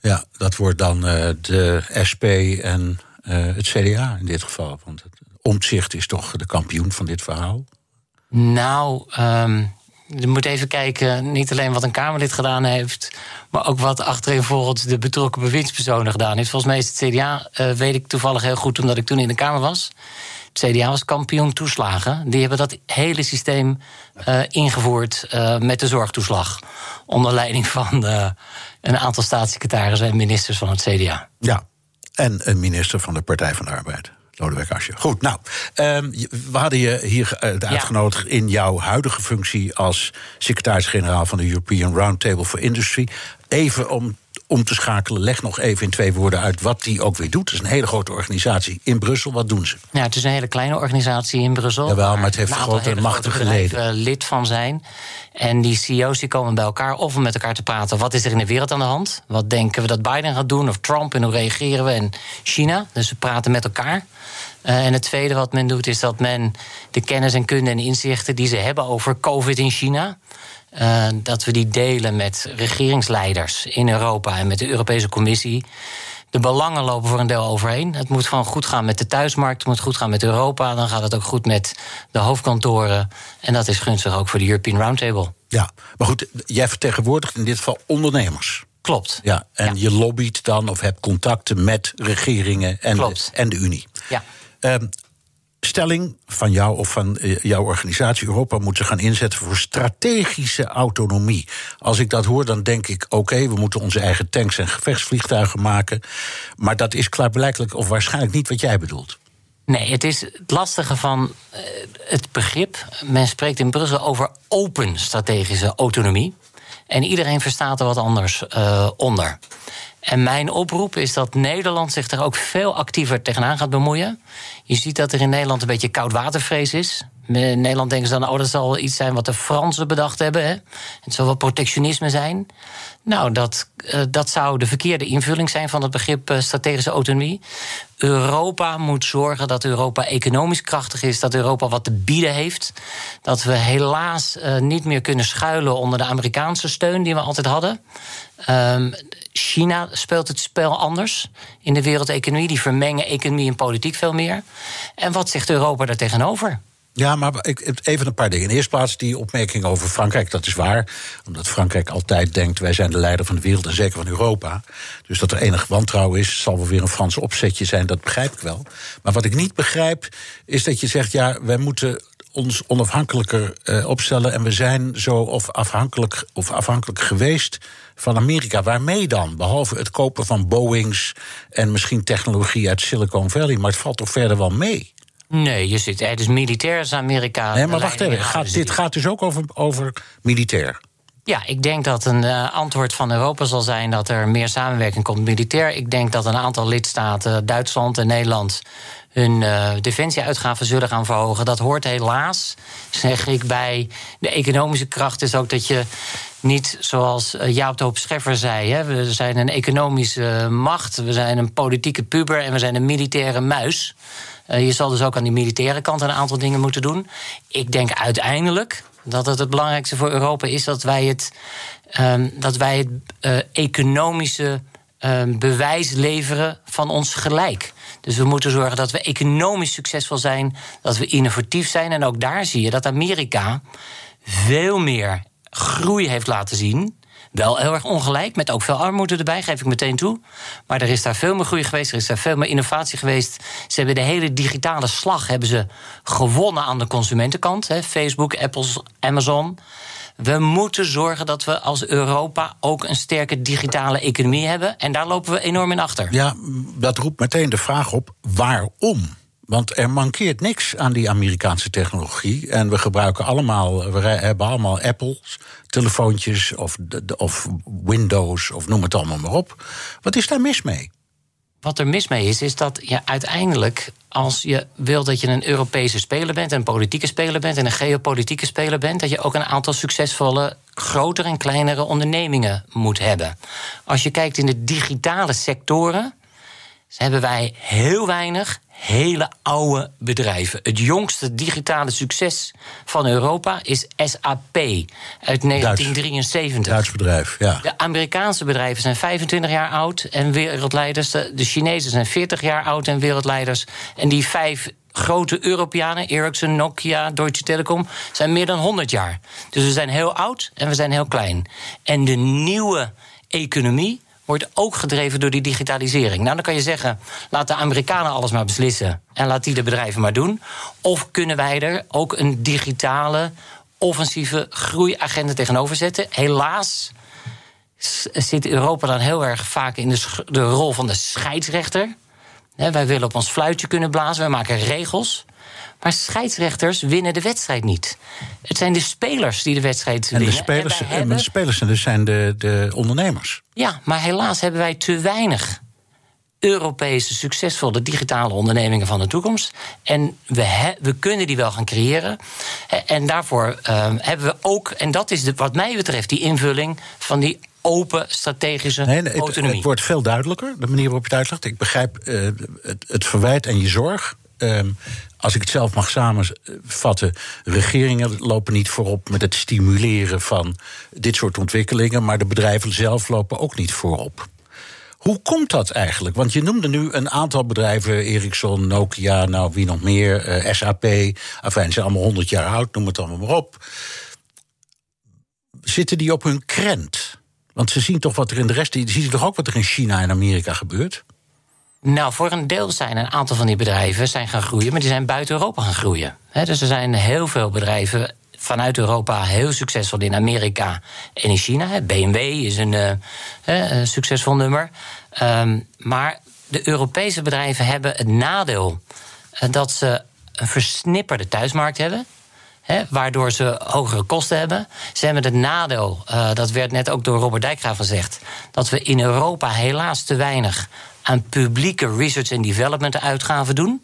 Speaker 2: Ja, dat wordt dan de SP en het CDA in dit geval. Want het omzicht is toch de kampioen van dit verhaal?
Speaker 8: Nou, um, je moet even kijken, niet alleen wat een Kamerlid gedaan heeft, maar ook wat achtereenvolgens de betrokken bewindspersonen gedaan heeft. Volgens mij is het CDA, uh, weet ik toevallig heel goed, omdat ik toen in de Kamer was. Het CDA was kampioen toeslagen. Die hebben dat hele systeem uh, ingevoerd uh, met de zorgtoeslag. Onder leiding van een aantal staatssecretarissen en ministers van het CDA.
Speaker 2: Ja, en een minister van de Partij van de Arbeid. Lodewijk Asscher. Goed, nou, um, we hadden je hier uitgenodigd ja. in jouw huidige functie als secretaris-generaal van de European Roundtable for Industry. Even om om te schakelen. Leg nog even in twee woorden uit wat die ook weer doet. Het is een hele grote organisatie in Brussel. Wat doen ze?
Speaker 8: Ja, het is een hele kleine organisatie in Brussel.
Speaker 2: Jawel, maar het heeft grote en machtige leden.
Speaker 8: lid van zijn. En die CEO's die komen bij elkaar of om met elkaar te praten. Wat is er in de wereld aan de hand? Wat denken we dat Biden gaat doen? Of Trump? En hoe reageren we? En China. Dus we praten met elkaar. Uh, en het tweede wat men doet is dat men de kennis en kunde en inzichten die ze hebben over COVID in China. Uh, dat we die delen met regeringsleiders in Europa en met de Europese Commissie. De belangen lopen voor een deel overheen. Het moet gewoon goed gaan met de thuismarkt, het moet goed gaan met Europa. Dan gaat het ook goed met de hoofdkantoren. En dat is gunstig ook voor de European Roundtable.
Speaker 2: Ja, maar goed, jij vertegenwoordigt in dit geval ondernemers.
Speaker 8: Klopt.
Speaker 2: Ja, en ja. je lobbyt dan of hebt contacten met regeringen en, de, en de Unie.
Speaker 8: Ja.
Speaker 2: Um, stelling van jou of van eh, jouw organisatie Europa moet zich gaan inzetten voor strategische autonomie. Als ik dat hoor, dan denk ik: oké, we moeten onze eigen tanks en gevechtsvliegtuigen maken. Maar dat is klaarblijkelijk of waarschijnlijk niet wat jij bedoelt.
Speaker 8: Nee, het is het lastige van uh, het begrip. Men spreekt in Brussel over open strategische autonomie. En iedereen verstaat er wat anders uh, onder. En mijn oproep is dat Nederland zich er ook veel actiever tegenaan gaat bemoeien. Je ziet dat er in Nederland een beetje koudwatervrees is. In Nederland denken ze dan, oh, dat zal iets zijn wat de Fransen bedacht hebben. Hè? Het zal wel protectionisme zijn. Nou, dat, uh, dat zou de verkeerde invulling zijn van het begrip uh, strategische autonomie. Europa moet zorgen dat Europa economisch krachtig is, dat Europa wat te bieden heeft. Dat we helaas niet meer kunnen schuilen onder de Amerikaanse steun die we altijd hadden. Um, China speelt het spel anders in de wereldeconomie. Die vermengen economie en politiek veel meer. En wat zegt Europa daar tegenover?
Speaker 2: Ja, maar ik, even een paar dingen. In de eerste plaats die opmerking over Frankrijk, dat is waar. Omdat Frankrijk altijd denkt, wij zijn de leider van de wereld en zeker van Europa. Dus dat er enig wantrouwen is, zal wel weer een Frans opzetje zijn, dat begrijp ik wel. Maar wat ik niet begrijp, is dat je zegt, ja, wij moeten ons onafhankelijker uh, opstellen. En we zijn zo of afhankelijk, of afhankelijk geweest van Amerika. Waarmee dan? Behalve het kopen van Boeings en misschien technologie uit Silicon Valley. Maar het valt toch verder wel mee?
Speaker 8: Nee, je zit, het is militair is Amerika.
Speaker 2: Nee, maar wacht even. Gaat, dit gaat dus ook over, over militair.
Speaker 8: Ja, ik denk dat een uh, antwoord van Europa zal zijn dat er meer samenwerking komt militair. Ik denk dat een aantal lidstaten, Duitsland en Nederland, hun uh, defensieuitgaven zullen gaan verhogen. Dat hoort helaas, zeg ik, bij de economische kracht. Is ook dat je niet zoals Jaap de Hoop Scheffer zei: hè, we zijn een economische macht, we zijn een politieke puber en we zijn een militaire muis. Uh, je zal dus ook aan die militaire kant een aantal dingen moeten doen. Ik denk uiteindelijk dat het het belangrijkste voor Europa is dat wij het, um, dat wij het uh, economische um, bewijs leveren van ons gelijk. Dus we moeten zorgen dat we economisch succesvol zijn, dat we innovatief zijn. En ook daar zie je dat Amerika veel meer groei heeft laten zien. Wel heel erg ongelijk, met ook veel armoede erbij, geef ik meteen toe. Maar er is daar veel meer groei geweest, er is daar veel meer innovatie geweest. Ze hebben de hele digitale slag hebben ze gewonnen aan de consumentenkant. Hè. Facebook, Apple, Amazon. We moeten zorgen dat we als Europa ook een sterke digitale economie hebben. En daar lopen we enorm in achter.
Speaker 2: Ja, dat roept meteen de vraag op: waarom? Want er mankeert niks aan die Amerikaanse technologie. En we gebruiken allemaal, we hebben allemaal Apples, telefoontjes of, of Windows of noem het allemaal maar op. Wat is daar mis mee?
Speaker 8: Wat er mis mee is, is dat je uiteindelijk, als je wil dat je een Europese speler bent, een politieke speler bent en een geopolitieke speler bent, dat je ook een aantal succesvolle grotere en kleinere ondernemingen moet hebben. Als je kijkt in de digitale sectoren, hebben wij heel weinig hele oude bedrijven. Het jongste digitale succes van Europa is SAP uit 1973.
Speaker 2: Duits bedrijf, ja.
Speaker 8: De Amerikaanse bedrijven zijn 25 jaar oud en wereldleiders. De, de Chinezen zijn 40 jaar oud en wereldleiders. En die vijf grote Europeanen, Ericsson, Nokia, Deutsche Telekom, zijn meer dan 100 jaar. Dus we zijn heel oud en we zijn heel klein. En de nieuwe economie wordt ook gedreven door die digitalisering. Nou, dan kan je zeggen, laat de Amerikanen alles maar beslissen en laat die de bedrijven maar doen. Of kunnen wij er ook een digitale, offensieve groeiagenda tegenover zetten? Helaas zit Europa dan heel erg vaak in de, de rol van de scheidsrechter. wij willen op ons fluitje kunnen blazen, we maken regels. Maar scheidsrechters winnen de wedstrijd niet. Het zijn de spelers die de wedstrijd
Speaker 2: en
Speaker 8: winnen.
Speaker 2: De spelers, en, hebben... de spelers dus zijn de, de ondernemers.
Speaker 8: Ja, maar helaas hebben wij te weinig Europese succesvolle digitale ondernemingen van de toekomst. En we, we kunnen die wel gaan creëren. En daarvoor uh, hebben we ook, en dat is de, wat mij betreft die invulling van die open strategische nee, nee, autonomie.
Speaker 2: Het, het, wordt veel duidelijker, de manier waarop je het uitlegt. Ik begrijp uh, het, het verwijt en je zorg. Um, als ik het zelf mag samenvatten, regeringen lopen niet voorop met het stimuleren van dit soort ontwikkelingen, maar de bedrijven zelf lopen ook niet voorop. Hoe komt dat eigenlijk? Want je noemde nu een aantal bedrijven, Ericsson, Nokia, nou wie nog meer, uh, SAP, enfin, ze zijn allemaal 100 jaar oud, noem het allemaal maar op. Zitten die op hun krent? Want ze zien toch wat er in de rest, ze zien toch ook wat er in China en Amerika gebeurt?
Speaker 8: Nou, voor een deel zijn een aantal van die bedrijven zijn gaan groeien, maar die zijn buiten Europa gaan groeien. dus er zijn heel veel bedrijven vanuit Europa heel succesvol in Amerika en in China. BMW is een, uh, een succesvol nummer. Ehm, maar de Europese bedrijven hebben het nadeel uh, dat ze een versnipperde thuismarkt hebben. waardoor ze hogere kosten hebben. Ze hebben het nadeel, uh, dat werd net ook door Robert Dijkgraaf gezegd, dat we in Europa helaas te weinig aan publieke research en development uitgaven doen.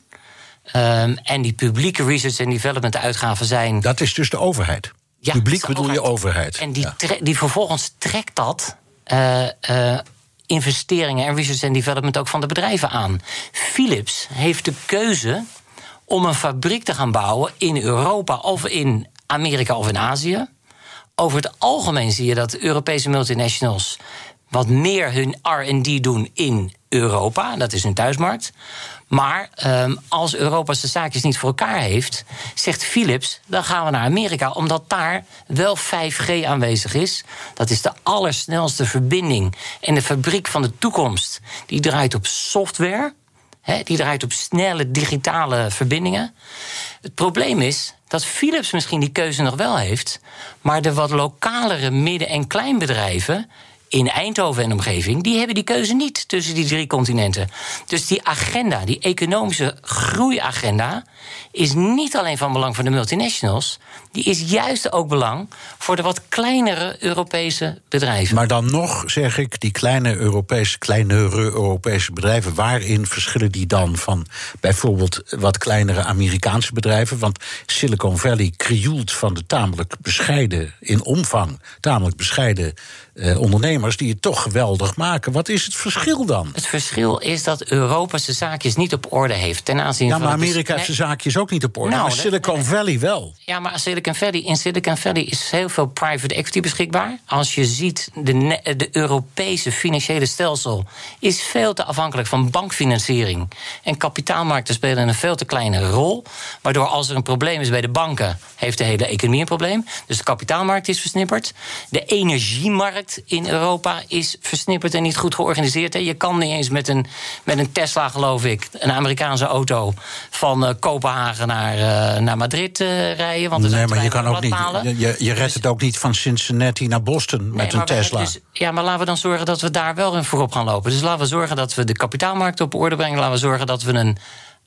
Speaker 8: Um, en die publieke research en development uitgaven zijn.
Speaker 2: Dat is dus de overheid. Ja, Publiek bedoel overheid. je overheid.
Speaker 8: En die, ja. die vervolgens trekt dat. Uh, uh, investeringen en research en development ook van de bedrijven aan. Philips heeft de keuze om een fabriek te gaan bouwen in Europa of in Amerika of in Azië. Over het algemeen zie je dat Europese multinationals wat meer hun RD doen in Europa. Dat is hun thuismarkt. Maar um, als Europa zaakjes niet voor elkaar heeft, zegt Philips, dan gaan we naar Amerika, omdat daar wel 5G aanwezig is. Dat is de allersnelste verbinding. En de fabriek van de toekomst, die draait op software. Die draait op snelle digitale verbindingen. Het probleem is dat Philips misschien die keuze nog wel heeft, maar de wat lokalere midden- en kleinbedrijven in Eindhoven en omgeving, die hebben die keuze niet tussen die drie continenten. Dus die agenda, die economische groeiagenda, is niet alleen van belang voor de multinationals, die is juist ook belang voor de wat kleinere Europese bedrijven.
Speaker 2: Maar dan nog zeg ik, die kleine Europese, kleinere Europese bedrijven, waarin verschillen die dan van bijvoorbeeld wat kleinere Amerikaanse bedrijven? Want Silicon Valley krioelt van de tamelijk bescheiden in omvang, tamelijk bescheiden eh, ondernemers die het toch geweldig maken. Wat is het verschil dan?
Speaker 8: Het verschil is dat Europa zijn zaakjes niet op orde heeft ten aanzien
Speaker 2: ja,
Speaker 8: van.
Speaker 2: maar Amerika heeft zijn zaakjes ook niet op orde. Nou, maar Silicon Valley wel.
Speaker 8: Ja, maar Silicon Valley, in Silicon Valley is heel veel private equity beschikbaar. Als je ziet, de, de Europese financiële stelsel is veel te afhankelijk van bankfinanciering. En kapitaalmarkten spelen een veel te kleine rol. Waardoor als er een probleem is bij de banken, heeft de hele economie een probleem. Dus de kapitaalmarkt is versnipperd. De energiemarkt in Europa is versnipperd en niet goed georganiseerd. Je kan niet eens met een, met een Tesla, geloof ik, een Amerikaanse auto van uh, Kopenhagen naar, uh, naar Madrid uh, rijden. Want er nee, maar je kan ook
Speaker 2: niet. Je, je redt dus, het ook niet van Cincinnati naar Boston met een Tesla.
Speaker 8: Dus, ja, maar laten we dan zorgen dat we daar wel in voorop gaan lopen. Dus laten we zorgen dat we de kapitaalmarkt op orde brengen. Laten we zorgen dat we een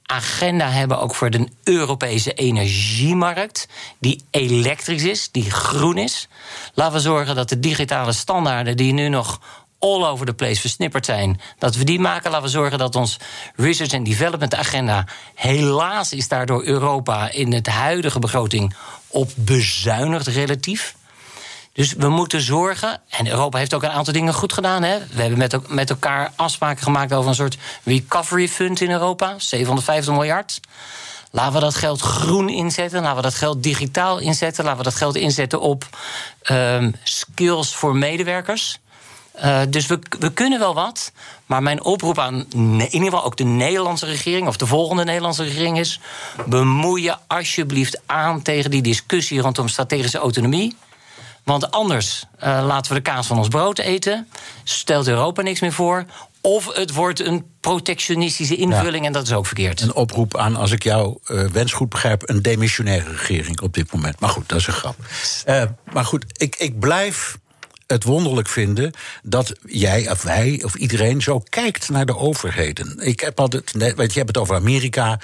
Speaker 8: agenda hebben ook voor de Europese energiemarkt, die elektrisch is, die groen is. Laten we zorgen dat de digitale standaarden die nu nog all over the place versnipperd zijn, dat we die maken. Laten we zorgen dat ons research and development agenda, helaas is daardoor Europa in het huidige begroting op bezuinigd relatief. Dus we moeten zorgen, en Europa heeft ook een aantal dingen goed gedaan. Hè? We hebben met, met elkaar afspraken gemaakt over een soort recovery fund in Europa, 750 miljard. Laten we dat geld groen inzetten, laten we dat geld digitaal inzetten, laten we dat geld inzetten op um, skills voor medewerkers. Uh, dus we, we kunnen wel wat. Maar mijn oproep aan in ieder geval ook de Nederlandse regering, of de volgende Nederlandse regering is: bemoei je alsjeblieft aan tegen die discussie rondom strategische autonomie. Want anders uh, laten we de kaas van ons brood eten. Stelt Europa niks meer voor. Of het wordt een protectionistische invulling en dat is ook verkeerd.
Speaker 2: Een oproep aan, als ik jouw uh, wens goed begrijp, een demissionaire regering op dit moment. Maar goed, dat is een grap. Uh, maar goed, ik, ik blijf het wonderlijk vinden dat jij of wij of iedereen zo kijkt naar de overheden. Ik heb altijd, weet je, hebt het over Amerika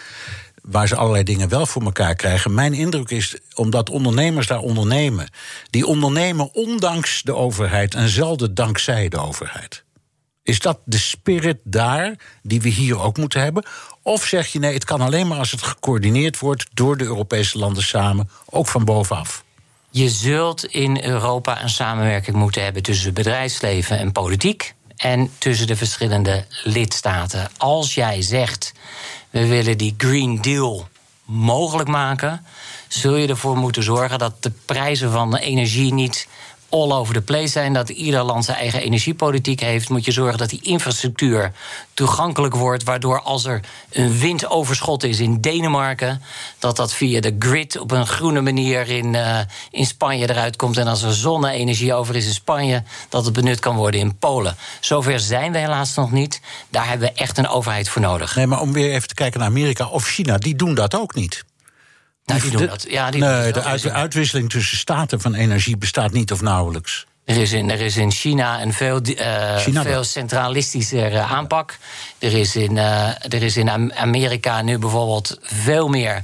Speaker 2: waar ze allerlei dingen wel voor elkaar krijgen. Mijn indruk is, omdat ondernemers daar ondernemen, die ondernemen ondanks de overheid en zelden dankzij de overheid. Is dat de spirit daar die we hier ook moeten hebben? Of zeg je nee, het kan alleen maar als het gecoördineerd wordt door de Europese landen samen, ook van bovenaf?
Speaker 8: Je zult in Europa een samenwerking moeten hebben tussen bedrijfsleven en politiek en tussen de verschillende lidstaten. Als jij zegt we willen die Green Deal mogelijk maken, zul je ervoor moeten zorgen dat de prijzen van de energie niet all over the place zijn. Dat ieder land zijn eigen energiepolitiek heeft. Moet je zorgen dat die infrastructuur toegankelijk wordt. Waardoor als er een windoverschot is in Denemarken. dat dat via de grid op een groene manier in, uh, in Spanje eruit komt. En als er zonne-energie over is in Spanje. dat het benut kan worden in Polen. Zover zijn we helaas nog niet. Daar hebben we echt een overheid voor nodig.
Speaker 2: Nee, maar om weer even te kijken naar Amerika of China, die doen dat ook niet.
Speaker 8: Nou, doen dat. Ja, die
Speaker 2: nee,
Speaker 8: doen
Speaker 2: de uit, uitwisseling tussen staten van energie bestaat niet of nauwelijks.
Speaker 8: Er is in, er is in China een veel, uh, China veel centralistischer uh, aanpak. Er is, in, uh, er is in Amerika nu bijvoorbeeld veel meer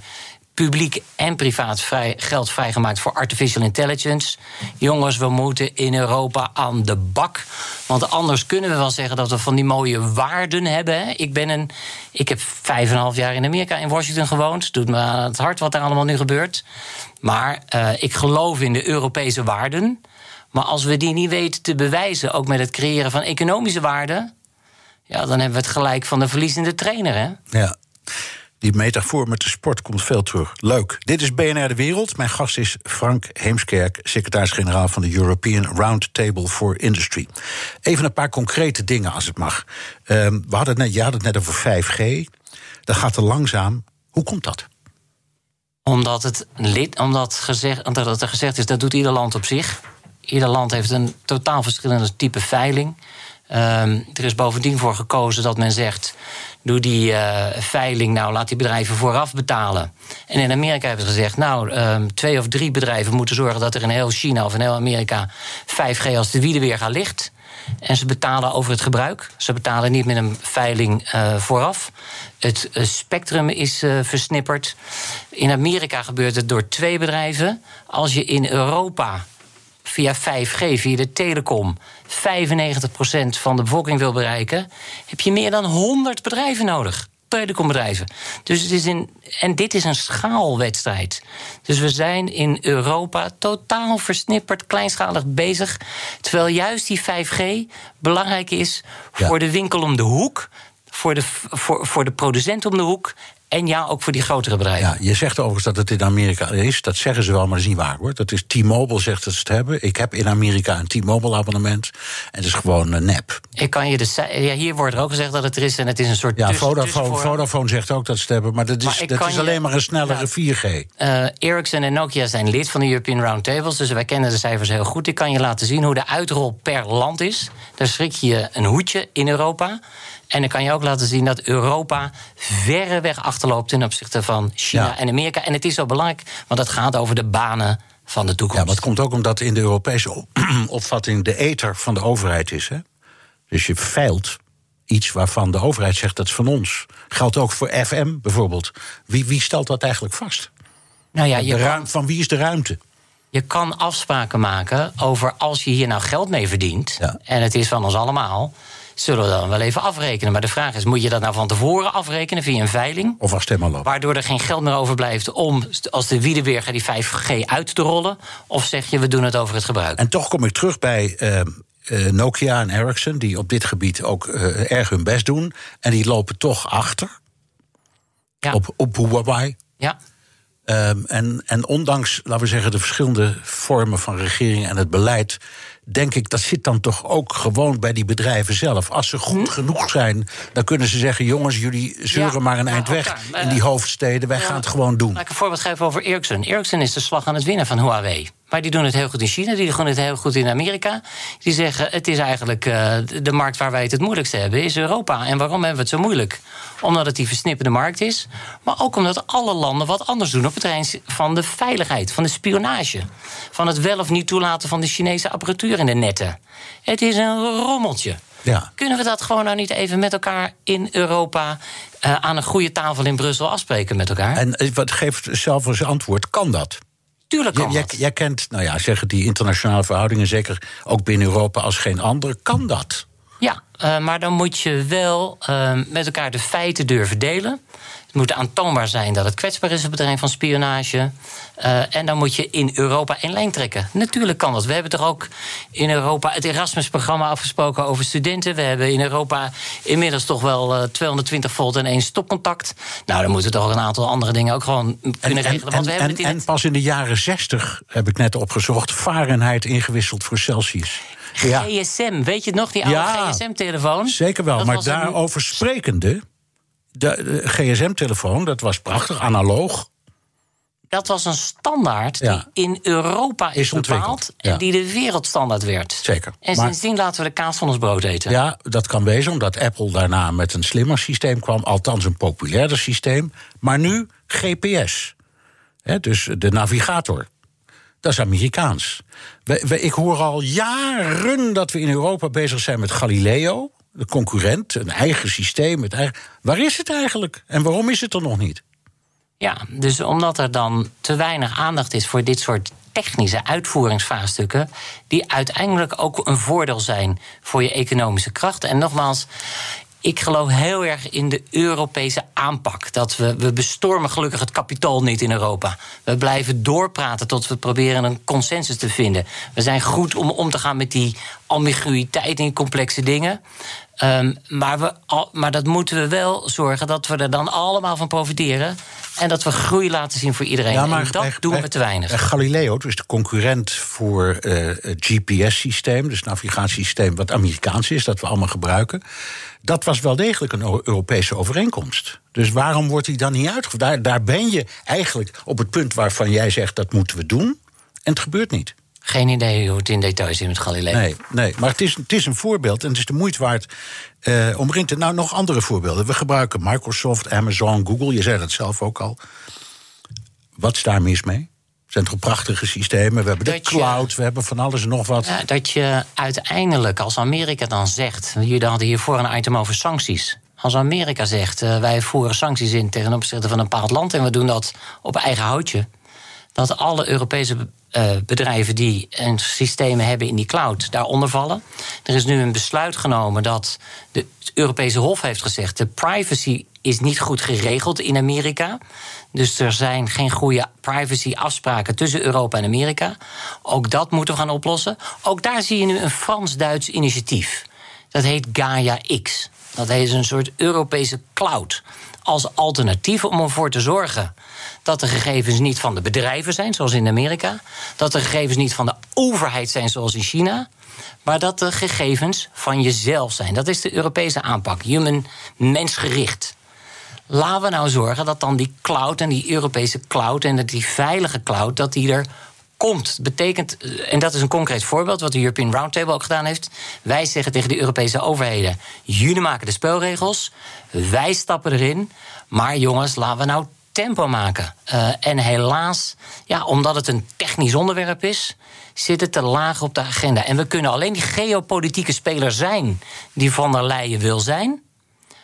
Speaker 8: publiek en privaat vrij, geld vrijgemaakt voor artificial intelligence. Jongens, we moeten in Europa aan de bak. Want anders kunnen we wel zeggen dat we van die mooie waarden hebben. Ik, ben een, ik heb vijf en een half jaar in Amerika, in Washington gewoond. Doet me aan het hart wat er allemaal nu gebeurt. Maar uh, ik geloof in de Europese waarden. Maar als we die niet weten te bewijzen, ook met het creëren van economische waarden. Ja, dan hebben we het gelijk van de verliezende trainer, hè?
Speaker 2: Ja. Die metafoor met de sport komt veel terug. Leuk. Dit is BNR De Wereld. Mijn gast is Frank Heemskerk, secretaris-generaal van de European Roundtable for Industry. Even een paar concrete dingen, als het mag. Um, we hadden het net, je had het net over 5G. Dat gaat te langzaam. Hoe komt dat?
Speaker 8: Omdat, het lid, omdat, gezegd, omdat er gezegd is dat doet ieder land op zich. Ieder land heeft een totaal verschillende type veiling. Um, er is bovendien voor gekozen dat men zegt doe die uh, veiling, nou laat die bedrijven vooraf betalen. En in Amerika hebben ze gezegd, nou, um, twee of drie bedrijven moeten zorgen dat er in heel China of in heel Amerika 5G als de wielen weer gaat licht. En ze betalen over het gebruik. Ze betalen niet met een veiling uh, vooraf. Het uh, spectrum is versnipperd. In Amerika gebeurt het door twee bedrijven. Als je in Europa via 5G, via de telecom, 95% van de bevolking wil bereiken, heb je meer dan 100 bedrijven nodig. Telecombedrijven. Dus het is in, en dit is een schaalwedstrijd. Dus we zijn in Europa totaal versnipperd, kleinschalig bezig. Terwijl juist die 5G belangrijk is voor de winkel om de hoek voor de, voor, voor de producent om de hoek en ja, ook voor die grotere bedrijven.
Speaker 2: Ja, je zegt overigens dat het in Amerika is. Dat zeggen ze wel, maar dat is niet waar hoor. Dat is T-Mobile zegt dat ze het hebben. Ik heb in Amerika een T-Mobile abonnement. En het is gewoon uh, nep.
Speaker 8: Ik kan je de, ja, hier wordt er ook gezegd dat het er is. En het is een soort.
Speaker 2: Ja, Vodafone, Vodafone zegt ook dat ze het hebben. Maar dat is, maar dat is alleen maar een snellere 4G.
Speaker 8: Uh, Ericsson en Nokia zijn lid van de European Roundtables. Dus wij kennen de cijfers heel goed. Ik kan je laten zien hoe de uitrol per land is. Daar schrik je een hoedje in Europa. En dan kan je ook laten zien dat Europa verreweg achterloopt ten opzichte van China en Amerika. En het is zo belangrijk, want het gaat over de banen van de toekomst.
Speaker 2: Ja, maar het komt ook omdat in de Europese <clears throat> opvatting de ether van de overheid is. Hè? Dus je veilt iets waarvan de overheid zegt dat is van ons. Geldt ook voor FM bijvoorbeeld. Wie, wie stelt dat eigenlijk vast?
Speaker 8: Nou ja, je
Speaker 2: kan, van wie is de ruimte?
Speaker 8: Je kan afspraken maken over als je hier nou geld mee verdient. En het is van ons allemaal zullen we dan wel even afrekenen. Maar de vraag is, moet je dat nou van tevoren afrekenen via een veiling?
Speaker 2: Of als lopen.
Speaker 8: Waardoor er geen geld meer overblijft om als de wielen weer die 5G uit te rollen? Of zeg je, we doen het over het gebruik?
Speaker 2: En toch kom ik terug bij... Uh, Nokia en Ericsson, die op dit gebied ook uh, erg hun best doen. En die lopen toch achter ja. op, op Huawei.
Speaker 8: Ja.
Speaker 2: Um, en, en ondanks, laten we zeggen, de verschillende vormen van regering en het beleid denk ik, dat zit dan toch ook gewoon bij die bedrijven zelf. Als ze goed hm? genoeg zijn, dan kunnen ze zeggen: jongens, jullie zeuren maar een eind weg in die hoofdsteden. Wij gaan het gewoon doen.
Speaker 8: Laat ik een voorbeeld geven over Ericsson. Ericsson is de slag aan het winnen van Huawei. Maar die doen het heel goed in China, die doen het heel goed in Amerika. Die zeggen, het is eigenlijk uh, de markt waar wij het het moeilijkste hebben, is Europa. En waarom hebben we het zo moeilijk? Omdat het die versnippende markt is. Maar ook omdat alle landen wat anders doen op het terrein van de veiligheid, van de spionage. Van het wel of niet toelaten van de Chinese apparatuur in de netten. Het is een rommeltje.
Speaker 2: Ja.
Speaker 8: Kunnen we dat gewoon nou niet even met elkaar in Europa uh, aan een goede tafel in Brussel afspreken met elkaar?
Speaker 2: En eh, wat geeft zelf als antwoord? Kan dat?
Speaker 8: Tuurlijk kan
Speaker 2: jij, jij, kent, nou ja, zeggen die internationale verhoudingen, zeker ook binnen Europa als geen ander. Kan dat?
Speaker 8: Ja, uh, maar dan moet je wel uh, met elkaar de feiten durven delen. Het moet aantoonbaar zijn dat het kwetsbaar is op het terrein van spionage. Uh, en dan moet je in Europa één lijn trekken. Natuurlijk kan dat. We hebben toch ook in Europa het Erasmus-programma afgesproken over studenten. We hebben in Europa inmiddels toch wel uh, 220 volt en één stopcontact. Nou, dan moeten toch een aantal andere dingen ook gewoon kunnen
Speaker 2: En,
Speaker 8: regelen.
Speaker 2: en,
Speaker 8: Want we hebben
Speaker 2: en,
Speaker 8: het in
Speaker 2: en
Speaker 8: het
Speaker 2: pas in de jaren 60, heb ik net opgezocht, Fahrenheit ingewisseld voor Celsius. Ja,
Speaker 8: GSM, weet je het nog, die oude
Speaker 2: Ja,
Speaker 8: GSM-telefoon?
Speaker 2: zeker wel.
Speaker 8: Dat
Speaker 2: maar
Speaker 8: was een-
Speaker 2: daarover sprekende, de, de GSM-telefoon, dat was prachtig, analoog.
Speaker 8: Dat was een standaard
Speaker 2: Ja.
Speaker 8: die in Europa is,
Speaker 2: Is ontwikkeld,
Speaker 8: bepaald en die de wereldstandaard werd.
Speaker 2: Zeker.
Speaker 8: En
Speaker 2: Maar-
Speaker 8: sindsdien laten we de kaas van ons brood eten.
Speaker 2: Ja, dat kan wezen, omdat Apple daarna met een slimmer systeem kwam, althans een populairder systeem. Maar nu GPS. Hè, dus de navigator. Dat is Amerikaans. We, we- ik hoor al jaren dat we in Europa bezig zijn met Galileo, de concurrent, een eigen systeem. Waar is het eigenlijk? En waarom is het er nog niet?
Speaker 8: Ja, dus omdat er dan te weinig aandacht is voor dit soort technische uitvoeringsvraagstukken, die uiteindelijk ook een voordeel zijn voor je economische kracht. En nogmaals. Ik geloof heel erg in de Europese aanpak. Dat we, we bestormen gelukkig het kapitaal niet in Europa. We blijven doorpraten tot we proberen een consensus te vinden. We zijn goed om om te gaan met die ambiguïteit die complexe dingen. Ehm, maar, we, al- maar dat moeten we wel zorgen dat we er dan allemaal van profiteren. En dat we groei laten zien voor iedereen. en dat
Speaker 2: bij-
Speaker 8: doen
Speaker 2: bij-
Speaker 8: we te weinig.
Speaker 2: bij Galileo, dus de concurrent voor eh, het GPS-systeem, dus het navigatiesysteem wat Amerikaans is, dat we allemaal gebruiken. Dat was wel degelijk een Eu- Europese overeenkomst. Dus waarom wordt die dan niet uitgevoerd? Daar, daar ben je eigenlijk op het punt waarvan jij zegt dat moeten we doen. En het gebeurt niet.
Speaker 8: Geen idee hoe het in detail zit met Galileo.
Speaker 2: Nee, nee. maar het is, het is een voorbeeld en het is de moeite waard eh, om erin te. Nou, nog andere voorbeelden. We gebruiken Microsoft, Amazon, Google. Je zei dat zelf ook al. Wat is daar mis mee? Het zijn toch prachtige systemen? We hebben de
Speaker 8: je-
Speaker 2: cloud, we hebben van alles en nog wat.
Speaker 8: Ja, dat je uiteindelijk, als Amerika dan zegt. Jullie hadden hiervoor een item over sancties. Als Amerika zegt, eh, wij voeren sancties in ten opzichte van een bepaald land. en we doen dat op eigen houtje. dat alle Europese eh, bedrijven die een systemen hebben in die cloud daaronder vallen. Er is nu een besluit genomen dat de het Europese Hof heeft gezegd: de privacy is niet goed geregeld in Amerika. Dus er zijn geen goede privacy-afspraken tussen Europa en Amerika. Ook dat moeten we gaan oplossen. Ook daar zie je nu een Frans-Duits initiatief. Dat heet Gaia X. Dat is een soort Europese cloud. Als alternatief om ervoor te zorgen dat de gegevens niet van de bedrijven zijn, zoals in Amerika. Dat de gegevens niet van de overheid zijn, zoals in China. Maar dat de gegevens van jezelf zijn. Dat is de Europese aanpak. Human, mensgericht. Laten we nou zorgen dat dan die cloud en die Europese cloud en die veilige cloud, dat die er komt. Betekent, en dat is een concreet voorbeeld wat de European Roundtable ook gedaan heeft. Wij zeggen tegen de Europese overheden: jullie maken de spelregels, wij stappen erin. Maar jongens, laten we nou tempo maken. Eh, en helaas, ja, omdat het een technisch onderwerp is, zit het te laag op de agenda. En we kunnen alleen die geopolitieke speler zijn die van der Leyen wil zijn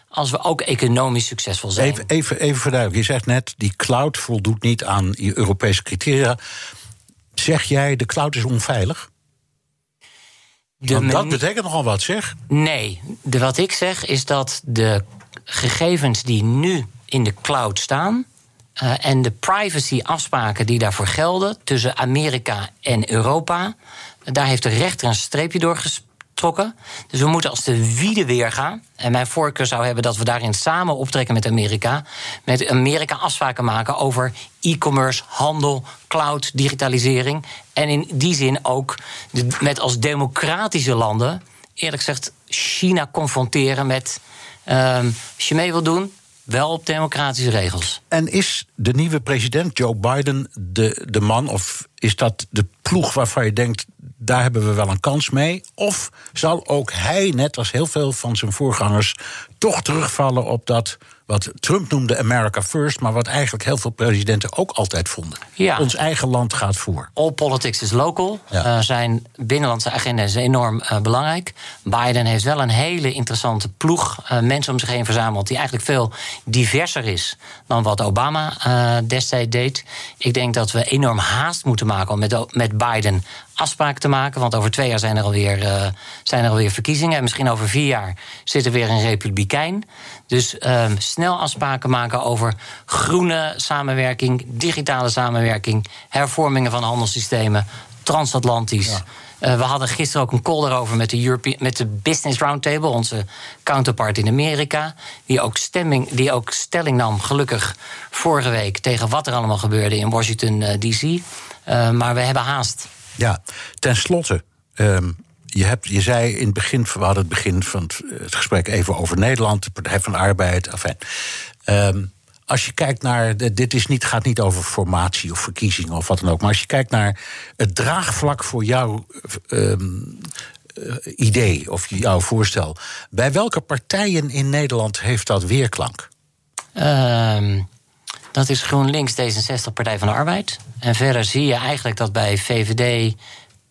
Speaker 8: als we ook economisch succesvol zijn.
Speaker 2: Even, even, even verduidelijken. Je zegt net, die cloud voldoet niet aan je Europese criteria. Zeg jij, de cloud is onveilig? Dat betekent nogal wat, zeg.
Speaker 8: Nee, de, wat ik zeg is dat de gegevens die nu in de cloud staan. Eh, en de privacy-afspraken die daarvoor gelden tussen Amerika en Europa. daar heeft de rechter een streepje door getrokken. Dus we moeten als de wiede weer gaan. En mijn voorkeur zou hebben dat we daarin samen optrekken met Amerika. Met Amerika afspraken maken over e-commerce, handel, cloud, digitalisering. En in die zin ook met als democratische landen eerlijk gezegd China confronteren met. ehm, als je mee wil doen, wel op democratische regels.
Speaker 2: En is de nieuwe president, Joe Biden, de, de man... of is dat de ploeg waarvan je denkt... daar hebben we wel een kans mee? Of zal ook hij, net als heel veel van zijn voorgangers... toch terugvallen op dat wat Trump noemde America First... maar wat eigenlijk heel veel presidenten ook altijd vonden.
Speaker 8: Ja.
Speaker 2: Ons eigen land gaat voor.
Speaker 8: All politics is local.
Speaker 2: Ja.
Speaker 8: Eh, zijn binnenlandse agenda is enorm eh, belangrijk. Biden heeft wel een hele interessante ploeg eh, mensen om zich heen verzameld... die eigenlijk veel diverser is dan wat Obama destijds deed. Ik denk dat we enorm haast moeten maken om met, met Biden afspraken te maken. Want over twee jaar zijn er alweer, uh, zijn er alweer verkiezingen. En misschien over vier jaar zit er weer een republikein. Dus um, snel afspraken maken over groene samenwerking, digitale samenwerking, hervormingen van handelssystemen, transatlantisch. Ja. Uh, we hadden gisteren ook een call erover met de, European, met de Business Roundtable, onze counterpart in Amerika. Die ook, stemming, die ook stelling nam, gelukkig vorige week, tegen wat er allemaal gebeurde in Washington uh, DC. Uh, maar we hebben haast.
Speaker 2: Ja, tenslotte. Um, je, hebt, je zei in het begin, we hadden het begin van het, het gesprek even over Nederland, de Partij van Arbeid. Enfin, um, als je kijkt naar. Dit is niet, gaat niet over formatie of verkiezingen of wat dan ook. Maar als je kijkt naar het draagvlak voor jouw um, uh, idee of jouw voorstel. Bij welke partijen in Nederland heeft dat weerklank?
Speaker 8: Um, dat is GroenLinks, D66, Partij van de Arbeid. En verder zie je eigenlijk dat bij VVD,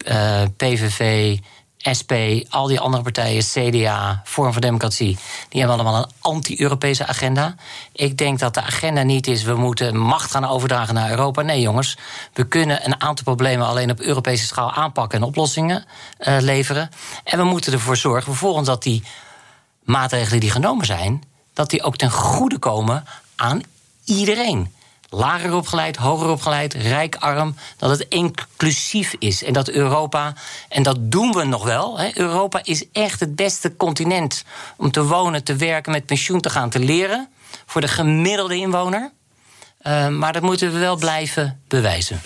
Speaker 8: uh, PVV. SP, al die andere partijen, CDA, Vorm voor Democratie, die hebben allemaal een anti-Europese agenda. Ik denk dat de agenda niet is, we moeten macht gaan overdragen naar Europa. Nee, jongens, we kunnen een aantal problemen alleen op Europese schaal aanpakken en oplossingen uh, leveren. En we moeten ervoor zorgen, vervolgens dat die maatregelen die genomen zijn, dat die ook ten goede komen aan iedereen lager opgeleid, hoger opgeleid, rijk, arm, dat het inclusief is. En dat Europa, en dat doen we nog wel, hè, Europa is echt het beste continent om te wonen, te werken, met pensioen te gaan, te leren. Voor de gemiddelde inwoner. Uh, maar dat moeten we wel blijven bewijzen.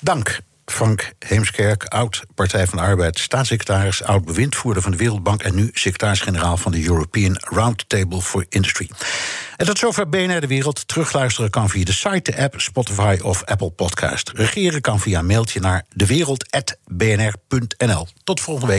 Speaker 2: Dank. Frank Heemskerk, oud Partij van de Arbeid, staatssecretaris, oud bewindvoerder van de Wereldbank en nu secretaris-generaal van de European Roundtable for Industry. En tot zover BNR De Wereld. Terugluisteren kan via de site, de app, Spotify of Apple Podcast. Regeren kan via mailtje naar dewereld.bnr.nl. Tot volgende week.